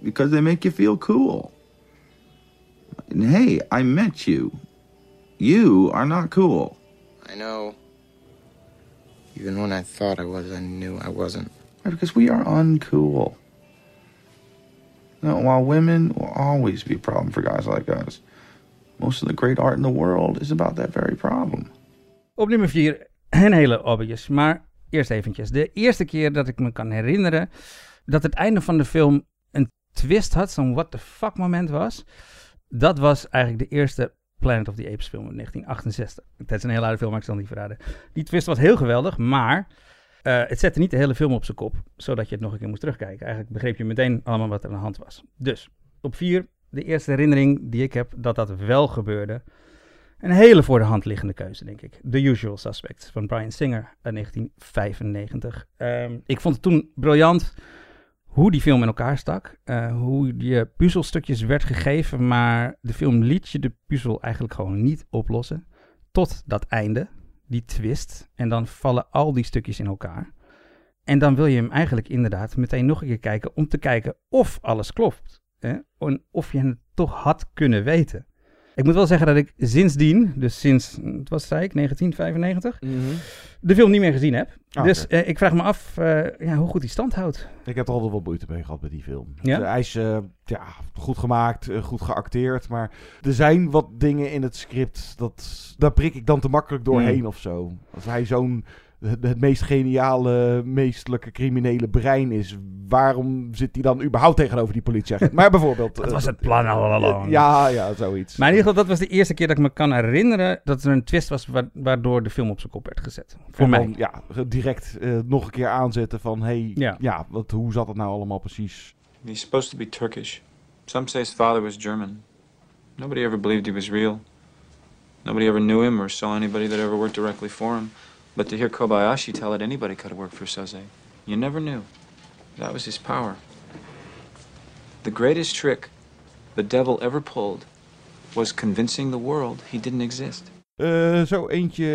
Because they make you feel cool. And hey, I met you. You are not cool. I know. Even when I thought I was, I knew I wasn't. Because we are uncool. Now, while women will always be a problem for guys like us, most of the great art in the world is about that very problem. Op nummer 4, een hele obvious. Maar eerst eventjes. De eerste keer dat ik me kan herinneren dat het einde van de film een twist had, zo'n what the fuck moment was. Dat was eigenlijk de eerste Planet of the Apes film in 1968. Het is een hele oude film, maar ik zal niet verraden. Die twist was heel geweldig, maar eh, het zette niet de hele film op zijn kop, zodat je het nog een keer moest terugkijken. Eigenlijk begreep je meteen allemaal wat er aan de hand was. Dus, op 4, de eerste herinnering die ik heb dat dat wel gebeurde. Een hele voor de hand liggende keuze, denk ik. The Usual Suspects van Brian Singer uit 1995. Ehm, ik vond het toen briljant hoe die film in elkaar stak. eh, hoe je puzzelstukjes werd gegeven, maar de film liet je de puzzel eigenlijk gewoon niet oplossen. Tot dat einde. die twist. En dan vallen al die stukjes in elkaar. En dan wil je hem eigenlijk inderdaad meteen nog een keer kijken om te kijken of alles klopt. Hè? En of je het toch had kunnen weten. Ik moet wel zeggen dat ik sindsdien, dus sinds, wat was het, zei ik, 1995, de film niet meer gezien heb. Ah, dus eh, ik vraag me af eh, ja, hoe goed die stand houdt. Ik heb er altijd wel moeite mee gehad met die film. Ja? Hij is eh, ja, goed gemaakt, eh, goed geacteerd. Maar er zijn wat dingen in het script, dat, daar prik ik dan te makkelijk doorheen Hmm. of zo. Als hij zo'n het, het meest geniale, meestelijke criminele brein is, waarom zit hij dan überhaupt tegenover die politieagent? Maar bijvoorbeeld... Dat eh, was het plan al along. Ja, ja, zoiets. Maar in ieder geval, dat was de eerste keer dat ik me kan herinneren dat er een twist was wa- waardoor de film op zijn kop werd gezet. Voor En mij. dan, ja, direct eh, nog een keer aanzetten van, hey, Ja. ja, wat, hoe zat het nou allemaal precies? He's supposed to be Turkish. Some say his father was German. Nobody ever believed he was real. Nobody ever knew him or saw anybody that ever worked directly for him. But to hear Kobayashi tell it anybody could have worked for Soze, you never knew. That was his power. The greatest trick the devil ever pulled was convincing the world he didn't exist. Eh, zo eentje,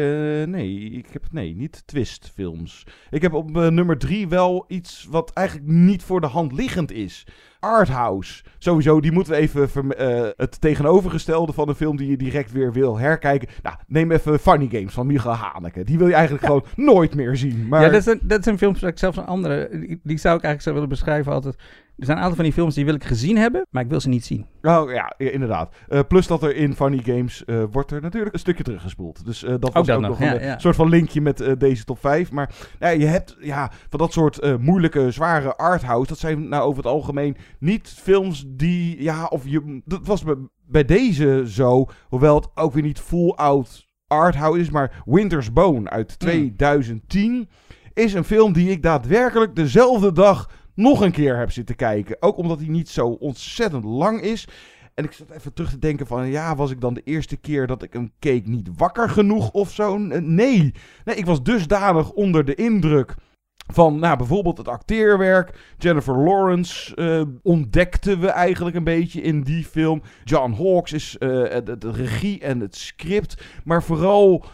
eh, nee, ik heb nee, niet twistfilms. Ik heb op eh, nummer drie wel iets wat eigenlijk niet voor de hand liggend is. Arthouse. Sowieso, die moeten we even het tegenovergestelde van een film die je direct weer wil herkijken. Nou, neem even Funny Games van Michael Haneke. Die wil je eigenlijk gewoon nooit meer zien. Maar... Ja, dat zijn, dat zijn films dat ik zelfs een andere, die, die zou ik eigenlijk zo willen beschrijven altijd. Er zijn een aantal van die films die wil ik gezien hebben, maar ik wil ze niet zien. Oh ja, inderdaad. Eh, plus dat er in Funny Games eh, wordt er natuurlijk een stukje teruggespoeld. Dus eh, dat was dat ook nog, nog ja, een ja. soort van linkje met deze top 5. Maar ja, je hebt ja, van dat soort moeilijke, zware arthouse. Dat zijn nou over het algemeen niet films die, ja, of je, dat was bij, bij deze zo. Hoewel het ook weer niet full-out arthouse is, maar Winter's Bone uit 2010 is een film die ik daadwerkelijk dezelfde dag nog een keer heb zitten kijken. Ook omdat hij niet zo ontzettend lang is. En ik zat even terug te denken van, ja, was ik dan de eerste keer dat ik hem keek niet wakker genoeg of zo? Nee. Nee, ik was dusdanig onder de indruk van, nou, bijvoorbeeld het acteerwerk. Jennifer Lawrence eh, ontdekten we eigenlijk een beetje in die film. John Hawkes is eh, de, de regie en het script. Maar vooral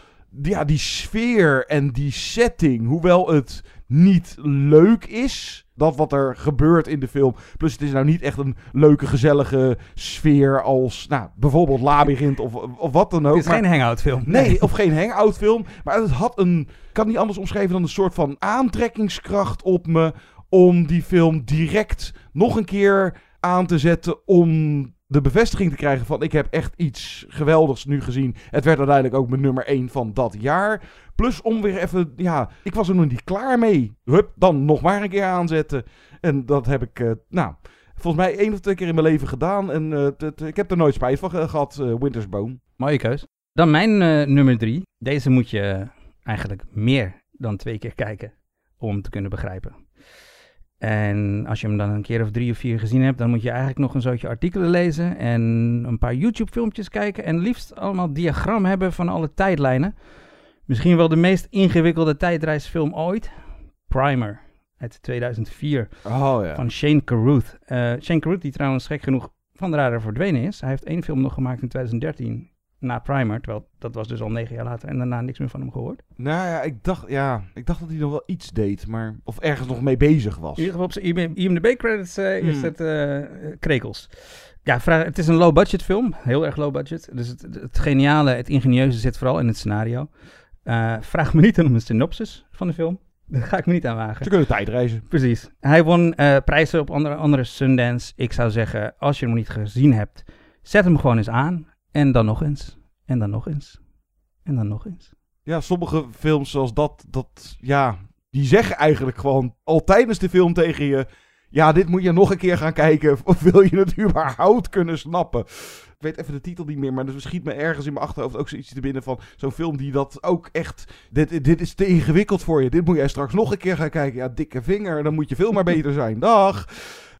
ja, die sfeer en die setting. Hoewel het niet leuk is, dat wat er gebeurt in de film. Plus het is nou niet echt een leuke, gezellige sfeer als nou, bijvoorbeeld Labyrinth of, of wat dan ook. Het is geen hangout film. Nee, of geen hangout film. Maar het had een, ik kan niet anders omschrijven dan een soort van aantrekkingskracht op me. Om die film direct nog een keer aan te zetten. Om de bevestiging te krijgen van ik heb echt iets geweldigs nu gezien. Het werd uiteindelijk ook mijn nummer 1 van dat jaar. Plus om weer even, ja, ik was er nog niet klaar mee. Hup, dan nog maar een keer aanzetten. En dat heb ik, eh, nou, volgens mij één of twee keer in mijn leven gedaan. En eh, ik heb er nooit spijt van ge- gehad, eh, Winter's Bone. Mooie keus. Dan mijn eh, nummer drie. Deze moet je eh, eigenlijk meer dan twee keer kijken om te kunnen begrijpen. En als je hem dan een keer of drie of vier gezien hebt, dan moet je eigenlijk nog een zootje artikelen lezen en een paar YouTube-filmpjes kijken en liefst allemaal diagram hebben van alle tijdlijnen. Misschien wel de meest ingewikkelde tijdreisfilm ooit. Primer uit 2004 Oh ja. van Shane Carruth. Eh, Shane Carruth, die trouwens gek genoeg van de radar verdwenen is. Hij heeft één film nog gemaakt in 2013 na Primer, terwijl dat was dus al negen jaar later en daarna niks meer van hem gehoord. Nou ja, ik dacht, ja, ik dacht dat hij nog wel iets deed, maar... Of ergens nog mee bezig was. In ieder geval op zijn IM- IMDb-credits eh, is Hmm. het eh, krekels. Ja, vraag, het is een low-budget film. Heel erg low-budget. Dus het, het geniale, het ingenieuze zit vooral in het scenario. Eh, vraag me niet om een synopsis van de film. Daar ga ik me niet aan wagen. Ze kunnen tijdreizen. Precies. Hij won prijzen op andere, andere Sundance. Ik zou zeggen, als je hem nog niet gezien hebt, zet hem gewoon eens aan. En dan nog eens. En dan nog eens. En dan nog eens. Ja, sommige films zoals dat, dat, ja, die zeggen eigenlijk gewoon al tijdens de film tegen je... Ja, dit moet je nog een keer gaan kijken. Of wil je het überhaupt kunnen snappen? Ik weet even de titel niet meer, maar er schiet me ergens in mijn achterhoofd ook zoiets te binnen van zo'n film die dat ook echt... Dit, dit is te ingewikkeld voor je. Dit moet jij straks nog een keer gaan kijken. Ja, dikke vinger, dan moet je veel maar beter zijn. Dag!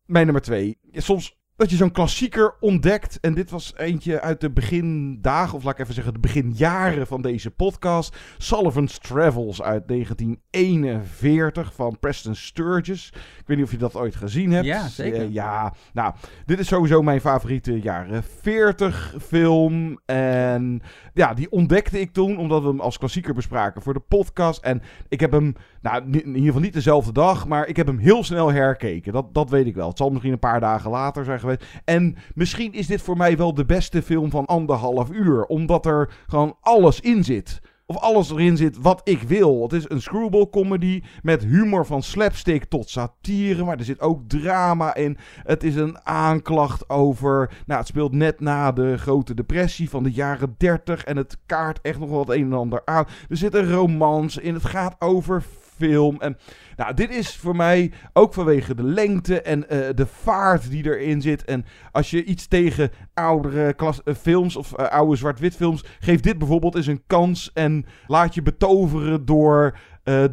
Mijn nummer twee. Soms dat je zo'n klassieker ontdekt. En dit was eentje uit de begindagen, of laat ik even zeggen, de beginjaren van deze podcast. Sullivan's Travels uit 1941 van Preston Sturges. Ik weet niet of je dat ooit gezien hebt. Ja, zeker. Eh, ja, nou, dit is sowieso mijn favoriete jaren 40 film. En ja, die ontdekte ik toen, omdat we hem als klassieker bespraken voor de podcast. En ik heb hem, nou, in ieder geval niet dezelfde dag, maar ik heb hem heel snel herkeken. Dat, dat weet ik wel. Het zal misschien een paar dagen later zijn En misschien is dit voor mij wel de beste film van anderhalf uur, omdat er gewoon alles in zit. Of alles erin zit wat ik wil. Het is een screwball comedy met humor van slapstick tot satire. Maar er zit ook drama in. Het is een aanklacht over. Nou, het speelt net na de grote depressie van de jaren 30. En het kaart echt nog wel het een en ander aan. Er zit een romance in. Het gaat over film. En nou, dit is voor mij ook vanwege de lengte en eh, de vaart die erin zit. En als je iets tegen oudere klas, eh, films of eh, oude zwart-wit films, geef dit bijvoorbeeld eens een kans. En laat je betoveren door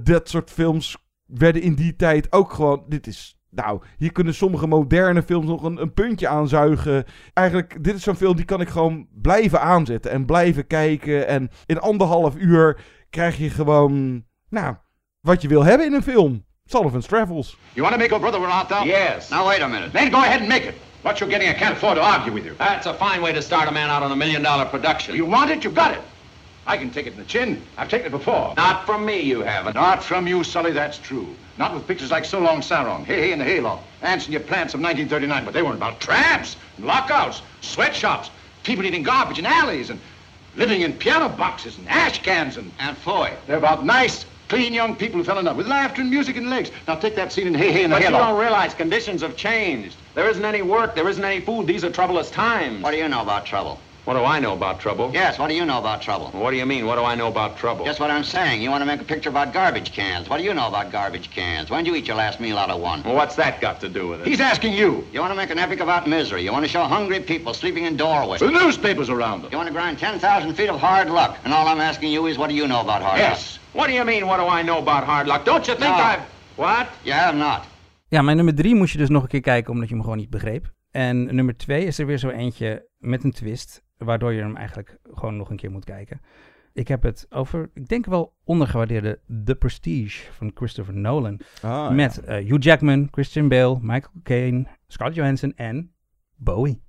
dat soort films. Werden in die tijd ook gewoon. Dit is nou, hier kunnen sommige moderne films nog een, een puntje aanzuigen. Eigenlijk, dit is zo'n film die kan ik gewoon blijven aanzetten en blijven kijken. En in anderhalf uur krijg je gewoon, nou, wat je wil hebben in een film. Sullivan's Travels. You want to make your brother wear out, though? Yes. Now, wait a minute. Then go ahead and make it. What you're getting, I can't afford to argue with you. That's a fine way to start a man out on a million dollar production. You want it, you've got it. I can take it in the chin. I've taken it before. Not from me, you haven't. Not from you, Sully, that's true. Not with pictures like So Long Sarong, Hey Hey and the Hayloft, Ants and Your Plants of 1939, but they weren't about tramps, and lockouts, sweatshops, people eating garbage in alleys, and living in piano boxes and ash cans, and... And Foy. They're about nice, clean young people who fell in love with laughter and music and legs. Now take that scene in Hey Hey and the But you don't realize conditions have changed. There isn't any work, there isn't any food. These are troublous times. What do you know about trouble? What do I know about trouble? Yes, what do you know about trouble? What do you mean? What do I know about trouble? Just what I'm saying. You want to make a picture about garbage cans. What do you know about garbage cans? When did you eat your last meal out of one? Well, what's that got to do with it? He's asking you. You want to make an epic about misery. You want to show hungry people sleeping in doorways. The newspapers around them. You want to grind 10,000 feet of hard luck. And all I'm asking you is, what do you know about hard luck? Yes. What do you mean, what do I know about hard luck? Don't you think No. I've... What? have not. Ja, mijn nummer drie moest je dus nog een keer kijken omdat je hem gewoon niet begreep. En nummer twee is er weer zo eentje met een twist, waardoor je hem eigenlijk gewoon nog een keer moet kijken. Ik heb het over, ik denk wel ondergewaardeerde The Prestige van Christopher Nolan. Ah, met eh, Hugh Jackman, Christian Bale, Michael Caine, Scarlett Johansson en Bowie.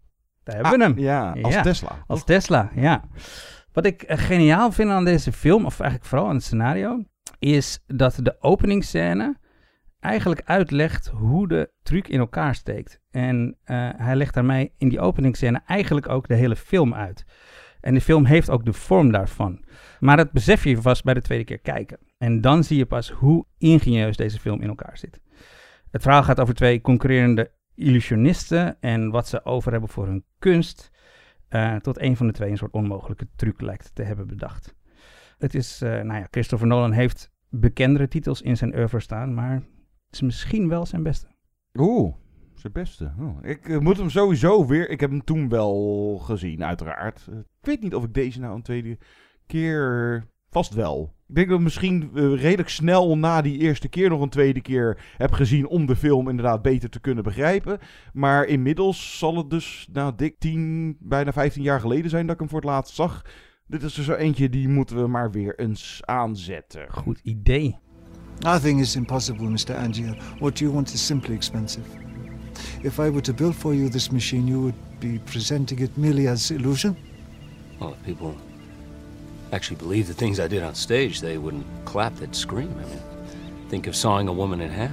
Daar hebben we Ah, hem. ja, als Tesla, Als Tesla, ja. Wat ik eh, geniaal vind aan deze film, of eigenlijk vooral aan het scenario, is dat de openingsscène eigenlijk uitlegt hoe de truc in elkaar steekt. En eh, hij legt daarmee in die openingsscène eigenlijk ook de hele film uit. En de film heeft ook de vorm daarvan. Maar dat besef je vast bij de tweede keer kijken. En dan zie je pas hoe ingenieus deze film in elkaar zit. Het verhaal gaat over twee concurrerende illusionisten en wat ze over hebben voor hun kunst. Eh, tot een van de twee een soort onmogelijke truc lijkt te hebben bedacht. Het is, eh, nou ja, Christopher Nolan heeft bekendere titels in zijn oeuvre staan, maar het is misschien wel zijn beste. Oeh, zijn beste. Oh, ik eh, moet hem sowieso weer. Ik heb hem toen wel gezien, uiteraard. Ik weet niet of ik deze nou een tweede keer. Vast wel. Ik denk dat ik misschien eh, redelijk snel na die eerste keer nog een tweede keer heb gezien om de film inderdaad beter te kunnen begrijpen. Maar inmiddels zal het dus nou dik 10, bijna 15 jaar geleden zijn dat ik hem voor het laatst zag. Dit is er zo eentje die moeten we maar weer eens aanzetten. Goed idee. Nothing is impossible, Mr. Angier. What you want is simply expensive. If I were to build for you this machine, you would be presenting it merely as illusion? Well, if people actually believed the things I did on stage, they wouldn't clap, they'd scream. I mean, think of sawing a woman in half.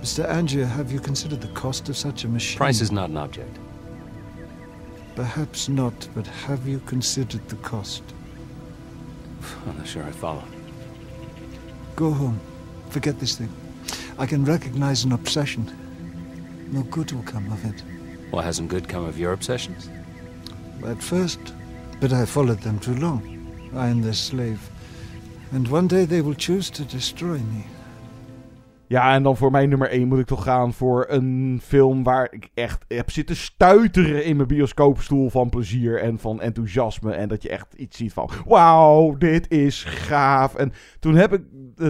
Mr. Angier, have you considered the cost of such a machine? Price is not an object. Perhaps not, but have you considered the cost? I'm not sure I follow. Go home. Forget this thing. I can recognize an obsession. No good will come of it. Well, hasn't good come of your obsessions? At first, but I followed them too long. I am their slave. And one day they will choose to destroy me. Ja, en dan voor mijn nummer 1 moet ik toch gaan voor een film waar ik echt heb zitten stuiteren in mijn bioscoopstoel van plezier en van enthousiasme. En dat je echt iets ziet van, wauw, dit is gaaf. En toen heb ik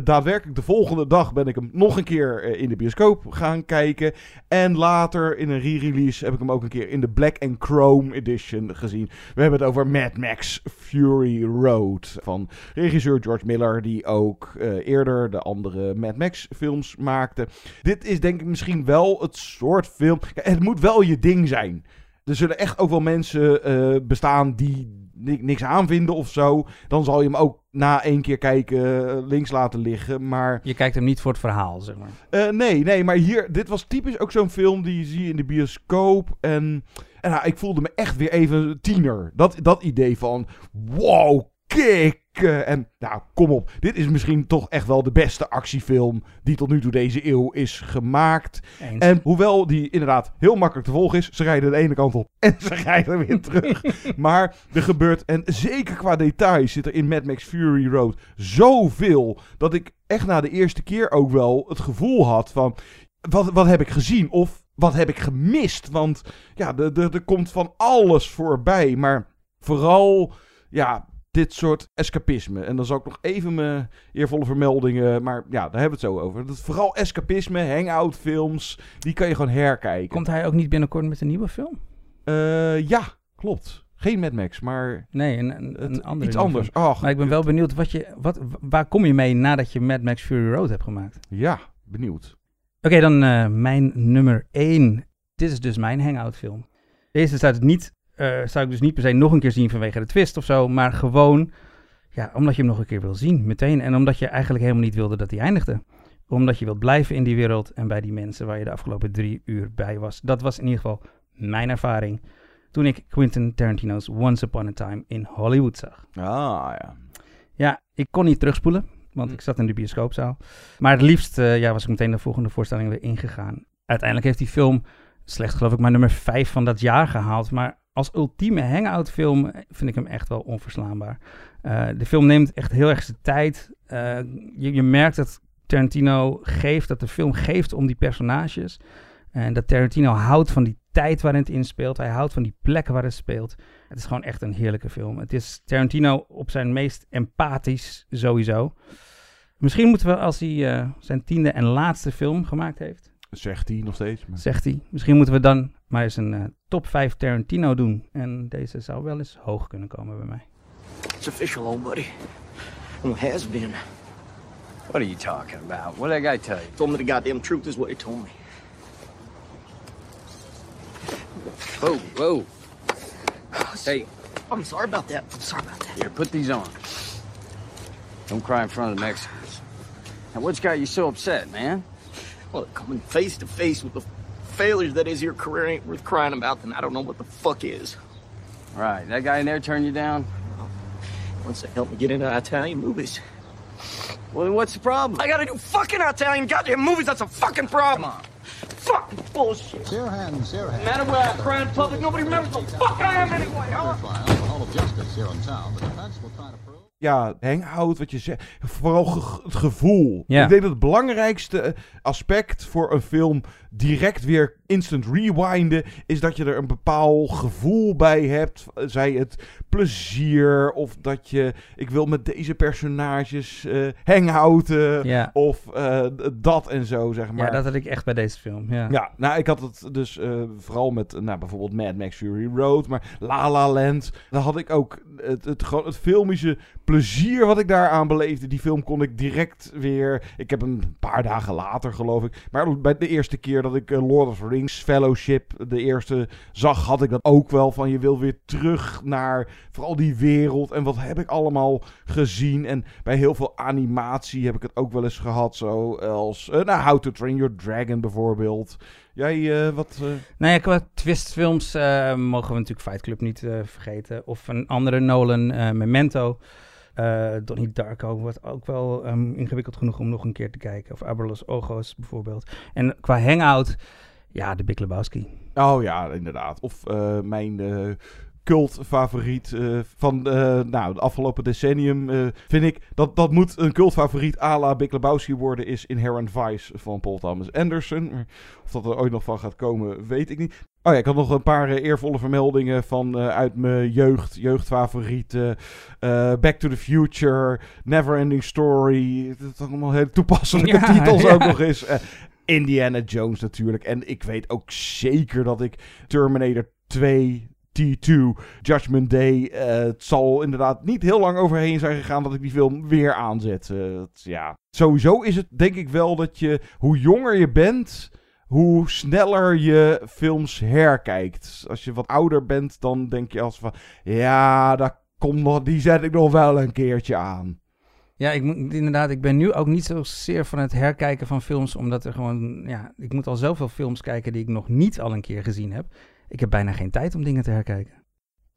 daadwerkelijk de volgende dag ben ik hem nog een keer eh, in de bioscoop gaan kijken. En later in een re-release heb ik hem ook een keer in de Black and Chrome edition gezien. We hebben het over Mad Max Fury Road van regisseur George Miller, die ook eh, eerder de andere Mad Max films maakte. Dit is denk ik misschien wel het soort film. Het moet wel je ding zijn. Er zullen echt ook wel mensen eh, bestaan die ni- niks aanvinden of zo. Dan zal je hem ook na één keer kijken eh, links laten liggen. Maar Je kijkt hem niet voor het verhaal, zeg maar. eh, nee, nee, maar hier, dit was typisch ook zo'n film die zie je in de bioscoop. En, en nou, ik voelde me echt weer even tiener. Dat, dat idee van, wow, kick. En nou, kom op. Dit is misschien toch echt wel de beste actiefilm die tot nu toe deze eeuw is gemaakt. Eens. En hoewel die inderdaad heel makkelijk te volgen is, ze rijden de ene kant op en ze rijden weer terug. maar er gebeurt, en zeker qua details zit er in Mad Max Fury Road zoveel, dat ik echt na de eerste keer ook wel het gevoel had van, wat, wat heb ik gezien? Of wat heb ik gemist? Want ja, er komt van alles voorbij, maar vooral, ja, dit soort escapisme. En dan zal ik nog even mijn eervolle vermeldingen, maar ja, daar hebben we het zo over. Dat vooral escapisme, hangout films, die kan je gewoon herkijken. Komt hij ook niet binnenkort met een nieuwe film? Eh, ja, klopt. Geen Mad Max, maar Nee, een, een, een Het- andere iets anders. Ach, maar ik ben wel benieuwd, wat je, wat, waar kom je mee nadat je Mad Max Fury Road hebt gemaakt? ja, benieuwd. Oké, dan eh, mijn nummer 1. Dit is dus mijn hangout film. Deze het niet, eh, zou ik dus niet per se nog een keer zien vanwege de twist of zo, maar gewoon ja, omdat je hem nog een keer wil zien, meteen. En omdat je eigenlijk helemaal niet wilde dat hij eindigde. Omdat je wilt blijven in die wereld en bij die mensen waar je de afgelopen drie uur bij was. Dat was in ieder geval mijn ervaring toen ik Quentin Tarantino's Once Upon a Time in Hollywood zag. Ah, ja. Ja, ik kon niet terugspoelen, want ik zat in de bioscoopzaal. Maar het liefst eh, ja, was ik meteen de volgende voorstelling weer ingegaan. Uiteindelijk heeft die film slechts geloof ik maar nummer 5 van dat jaar gehaald. Maar als ultieme hangout film vind ik hem echt wel onverslaanbaar. Eh, de film neemt echt heel erg zijn tijd. Eh, je, je merkt dat Tarantino geeft, dat de film geeft om die personages. En dat Tarantino houdt van die tijd waarin het inspeelt. Hij houdt van die plekken waar het speelt. Het is gewoon echt een heerlijke film. Het is Tarantino op zijn meest empathisch sowieso. Misschien moeten we, als hij eh, zijn tiende en laatste film gemaakt heeft, Zegt hij nog steeds. maar- zegt hij, misschien moeten we dan maar eens een eh, top 5 Tarantino doen. En deze zou wel eens hoog kunnen komen bij mij. It's official, old buddy. Well, has been. What are you talking about? What did that guy tell you? Told me the goddamn truth is what he told me. Whoa, whoa. Hey, I'm sorry about that. I'm sorry about that. here, put these on. Don't cry in front of the Mexicans. Now, what's got you so upset, man? Well, coming face to face with the failures that is your career ain't worth crying about, then I don't know what the fuck is. Right, that guy in there turned you down? Wants to help me get into Italian movies. Well, then what's the problem? I gotta do fucking Italian goddamn movies. That's a fucking problem. Come on. Fucking bullshit. Your hands, your hands. No matter where I cry in public, nobody remembers the fuck I am anyway. huh? Trial, the Hall of Justice here in town. The defense will try to prove. Ja, hangout, wat je zegt. Vooral ge- het gevoel. Ja. Ik denk dat het belangrijkste eh, aspect voor een film direct weer instant rewinden... is dat je er een bepaald gevoel bij hebt. Zij het plezier of dat je... Ik wil met deze personages eh hangouten Ja. of eh, dat en zo, zeg maar. Ja, dat had ik echt bij deze film. Ja. Ja, nou, ik had het dus eh, vooral met nou, bijvoorbeeld Mad Max Fury Road, maar La La Land. Daar had ik ook het, het, gewoon het filmische plezier wat ik daaraan beleefde. Die film kon ik direct weer... Ik heb hem een paar dagen later, geloof ik. Maar bij de eerste keer dat ik eh, Lord of the Rings Fellowship, de eerste, zag, had ik dat ook wel. Van je wil weer terug naar vooral die wereld. En wat heb ik allemaal gezien. En bij heel veel animatie heb ik het ook wel eens gehad. Zoals eh nou, How to Train Your Dragon bijvoorbeeld. Jij, eh, wat... eh, Nou ja, qua twistfilms mogen we natuurlijk Fight Club niet vergeten. Of een andere Nolan, Memento. Eh Donnie Darko wordt ook wel ehm, ingewikkeld genoeg om nog een keer te kijken. Of Aberlos Ogos bijvoorbeeld. En qua hangout, ja, de Big Lebowski. Oh ja, inderdaad. Of eh, mijn eh, cultfavoriet eh, van nou, de afgelopen decennium. vind ik dat dat moet een cultfavoriet à la Big Lebowski worden. Is Inherent Vice van Paul Thomas Anderson. Of dat er ooit nog van gaat komen, weet ik niet. Oh ja, ik had nog een paar eh, eervolle vermeldingen van eh, uit mijn jeugd, jeugdfavorieten. Eh, Back to the Future, Neverending Story. Dat zijn allemaal hele toepasselijke Ja, titels ja. ook nog eens. Indiana Jones natuurlijk. En ik weet ook zeker dat ik Terminator 2, T2, Judgment Day. het zal inderdaad niet heel lang overheen zijn gegaan dat ik die film weer aanzet. Het- ja. Sowieso is het denk ik wel dat je, hoe jonger je bent, hoe sneller je films herkijkt. Als je wat ouder bent, dan denk je als van, ja, dat komt nog, die zet ik nog wel een keertje aan. Ja, ik inderdaad, ik ben nu ook niet zozeer van het herkijken van films, omdat er gewoon, ja, ik moet al zoveel films kijken die ik nog niet al een keer gezien heb. Ik heb bijna geen tijd om dingen te herkijken.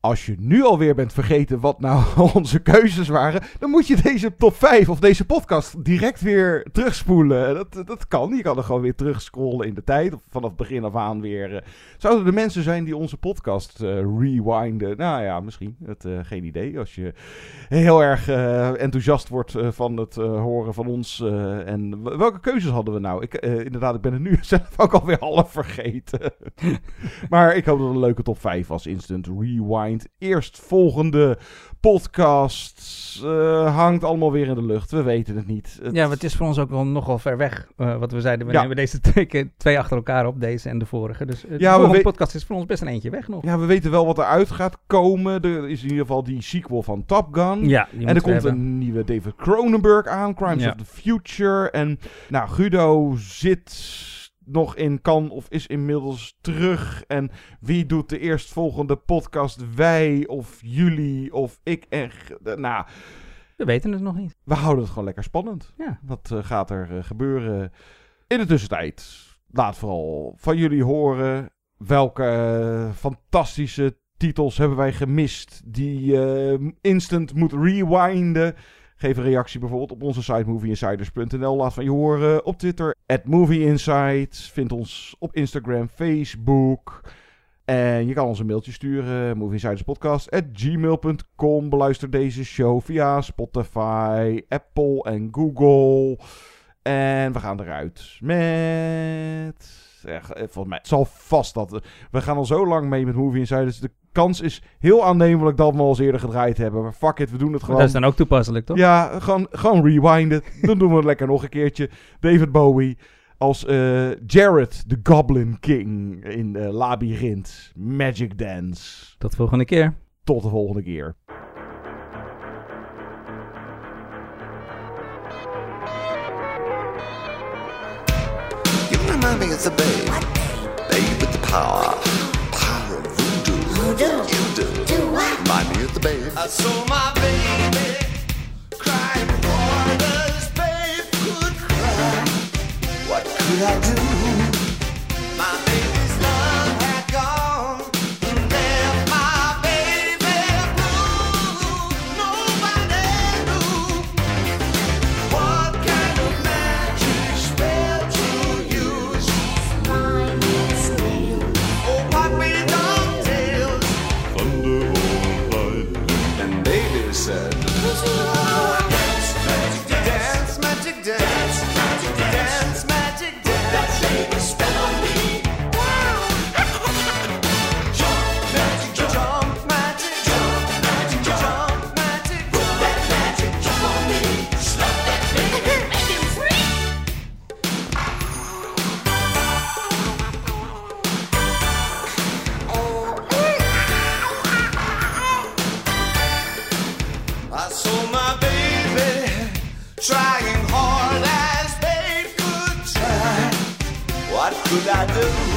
Als je nu alweer bent vergeten wat nou onze keuzes waren, dan moet je deze top 5 of deze podcast direct weer terugspoelen. Dat, dat kan. Je kan er gewoon weer terugscrollen in de tijd. Of vanaf begin af aan weer. eh. Zouden er mensen zijn die onze podcast eh, rewinden? Nou ja, misschien. Eh, geen idee. Als je heel erg enthousiast wordt van het horen van ons. en welke keuzes hadden we nou? Ik, inderdaad, ik ben het nu zelf ook alweer half vergeten. maar ik hoop dat het een leuke top 5 was. Instant Rewind. Eerstvolgende podcast eh, hangt allemaal weer in de lucht. We weten het niet. Het- Ja, maar het is voor ons ook wel nogal ver weg, eh, wat we zeiden. We Ja. nemen deze twee, twee achter elkaar op, deze en de vorige. Dus eh, de Ja, we- podcast is voor ons best een eentje weg nog. Ja, we weten wel wat eruit gaat komen. Er is in ieder geval die sequel van Top Gun. Ja, en er komt hebben. een nieuwe David Cronenberg aan, Crimes Ja. of the Future. En nou, Guido zit nog in kan of is inmiddels terug. En wie doet de eerstvolgende podcast? Wij of jullie of ik en... Nou, We weten het nog niet. we houden het gewoon lekker spannend. Ja. Wat eh, gaat er eh, gebeuren in de tussentijd? Laat vooral van jullie horen. Welke eh, fantastische titels hebben wij gemist die instant moet rewinden? Geef een reactie bijvoorbeeld op onze site movieinsiders.nl. Laat van je horen op Twitter. At movieinsights. Vind ons op Instagram, Facebook. En je kan ons een mailtje sturen. movieinsiderspodcast.gmail.com Beluister deze show via Spotify, Apple en Google. En we gaan eruit met... Echt, volgens mij het zal vast dat... We gaan al zo lang mee met Movie Insiders. De kans is heel aannemelijk dat we al eens eerder gedraaid hebben. Maar fuck it, we doen het gewoon. Dat is dan ook toepasselijk, toch? Ja, gewoon, gewoon rewinden. Dan doen we het lekker nog een keertje. David Bowie als eh, Jared, the Goblin King in eh, Labyrinth Magic Dance. Tot volgende keer. Tot de volgende keer. You remind me of the babe. Babe with the. Power the babe. I saw my baby crying waters. Babe could cry. What could I do? Trying hard as babe could try. What could I do?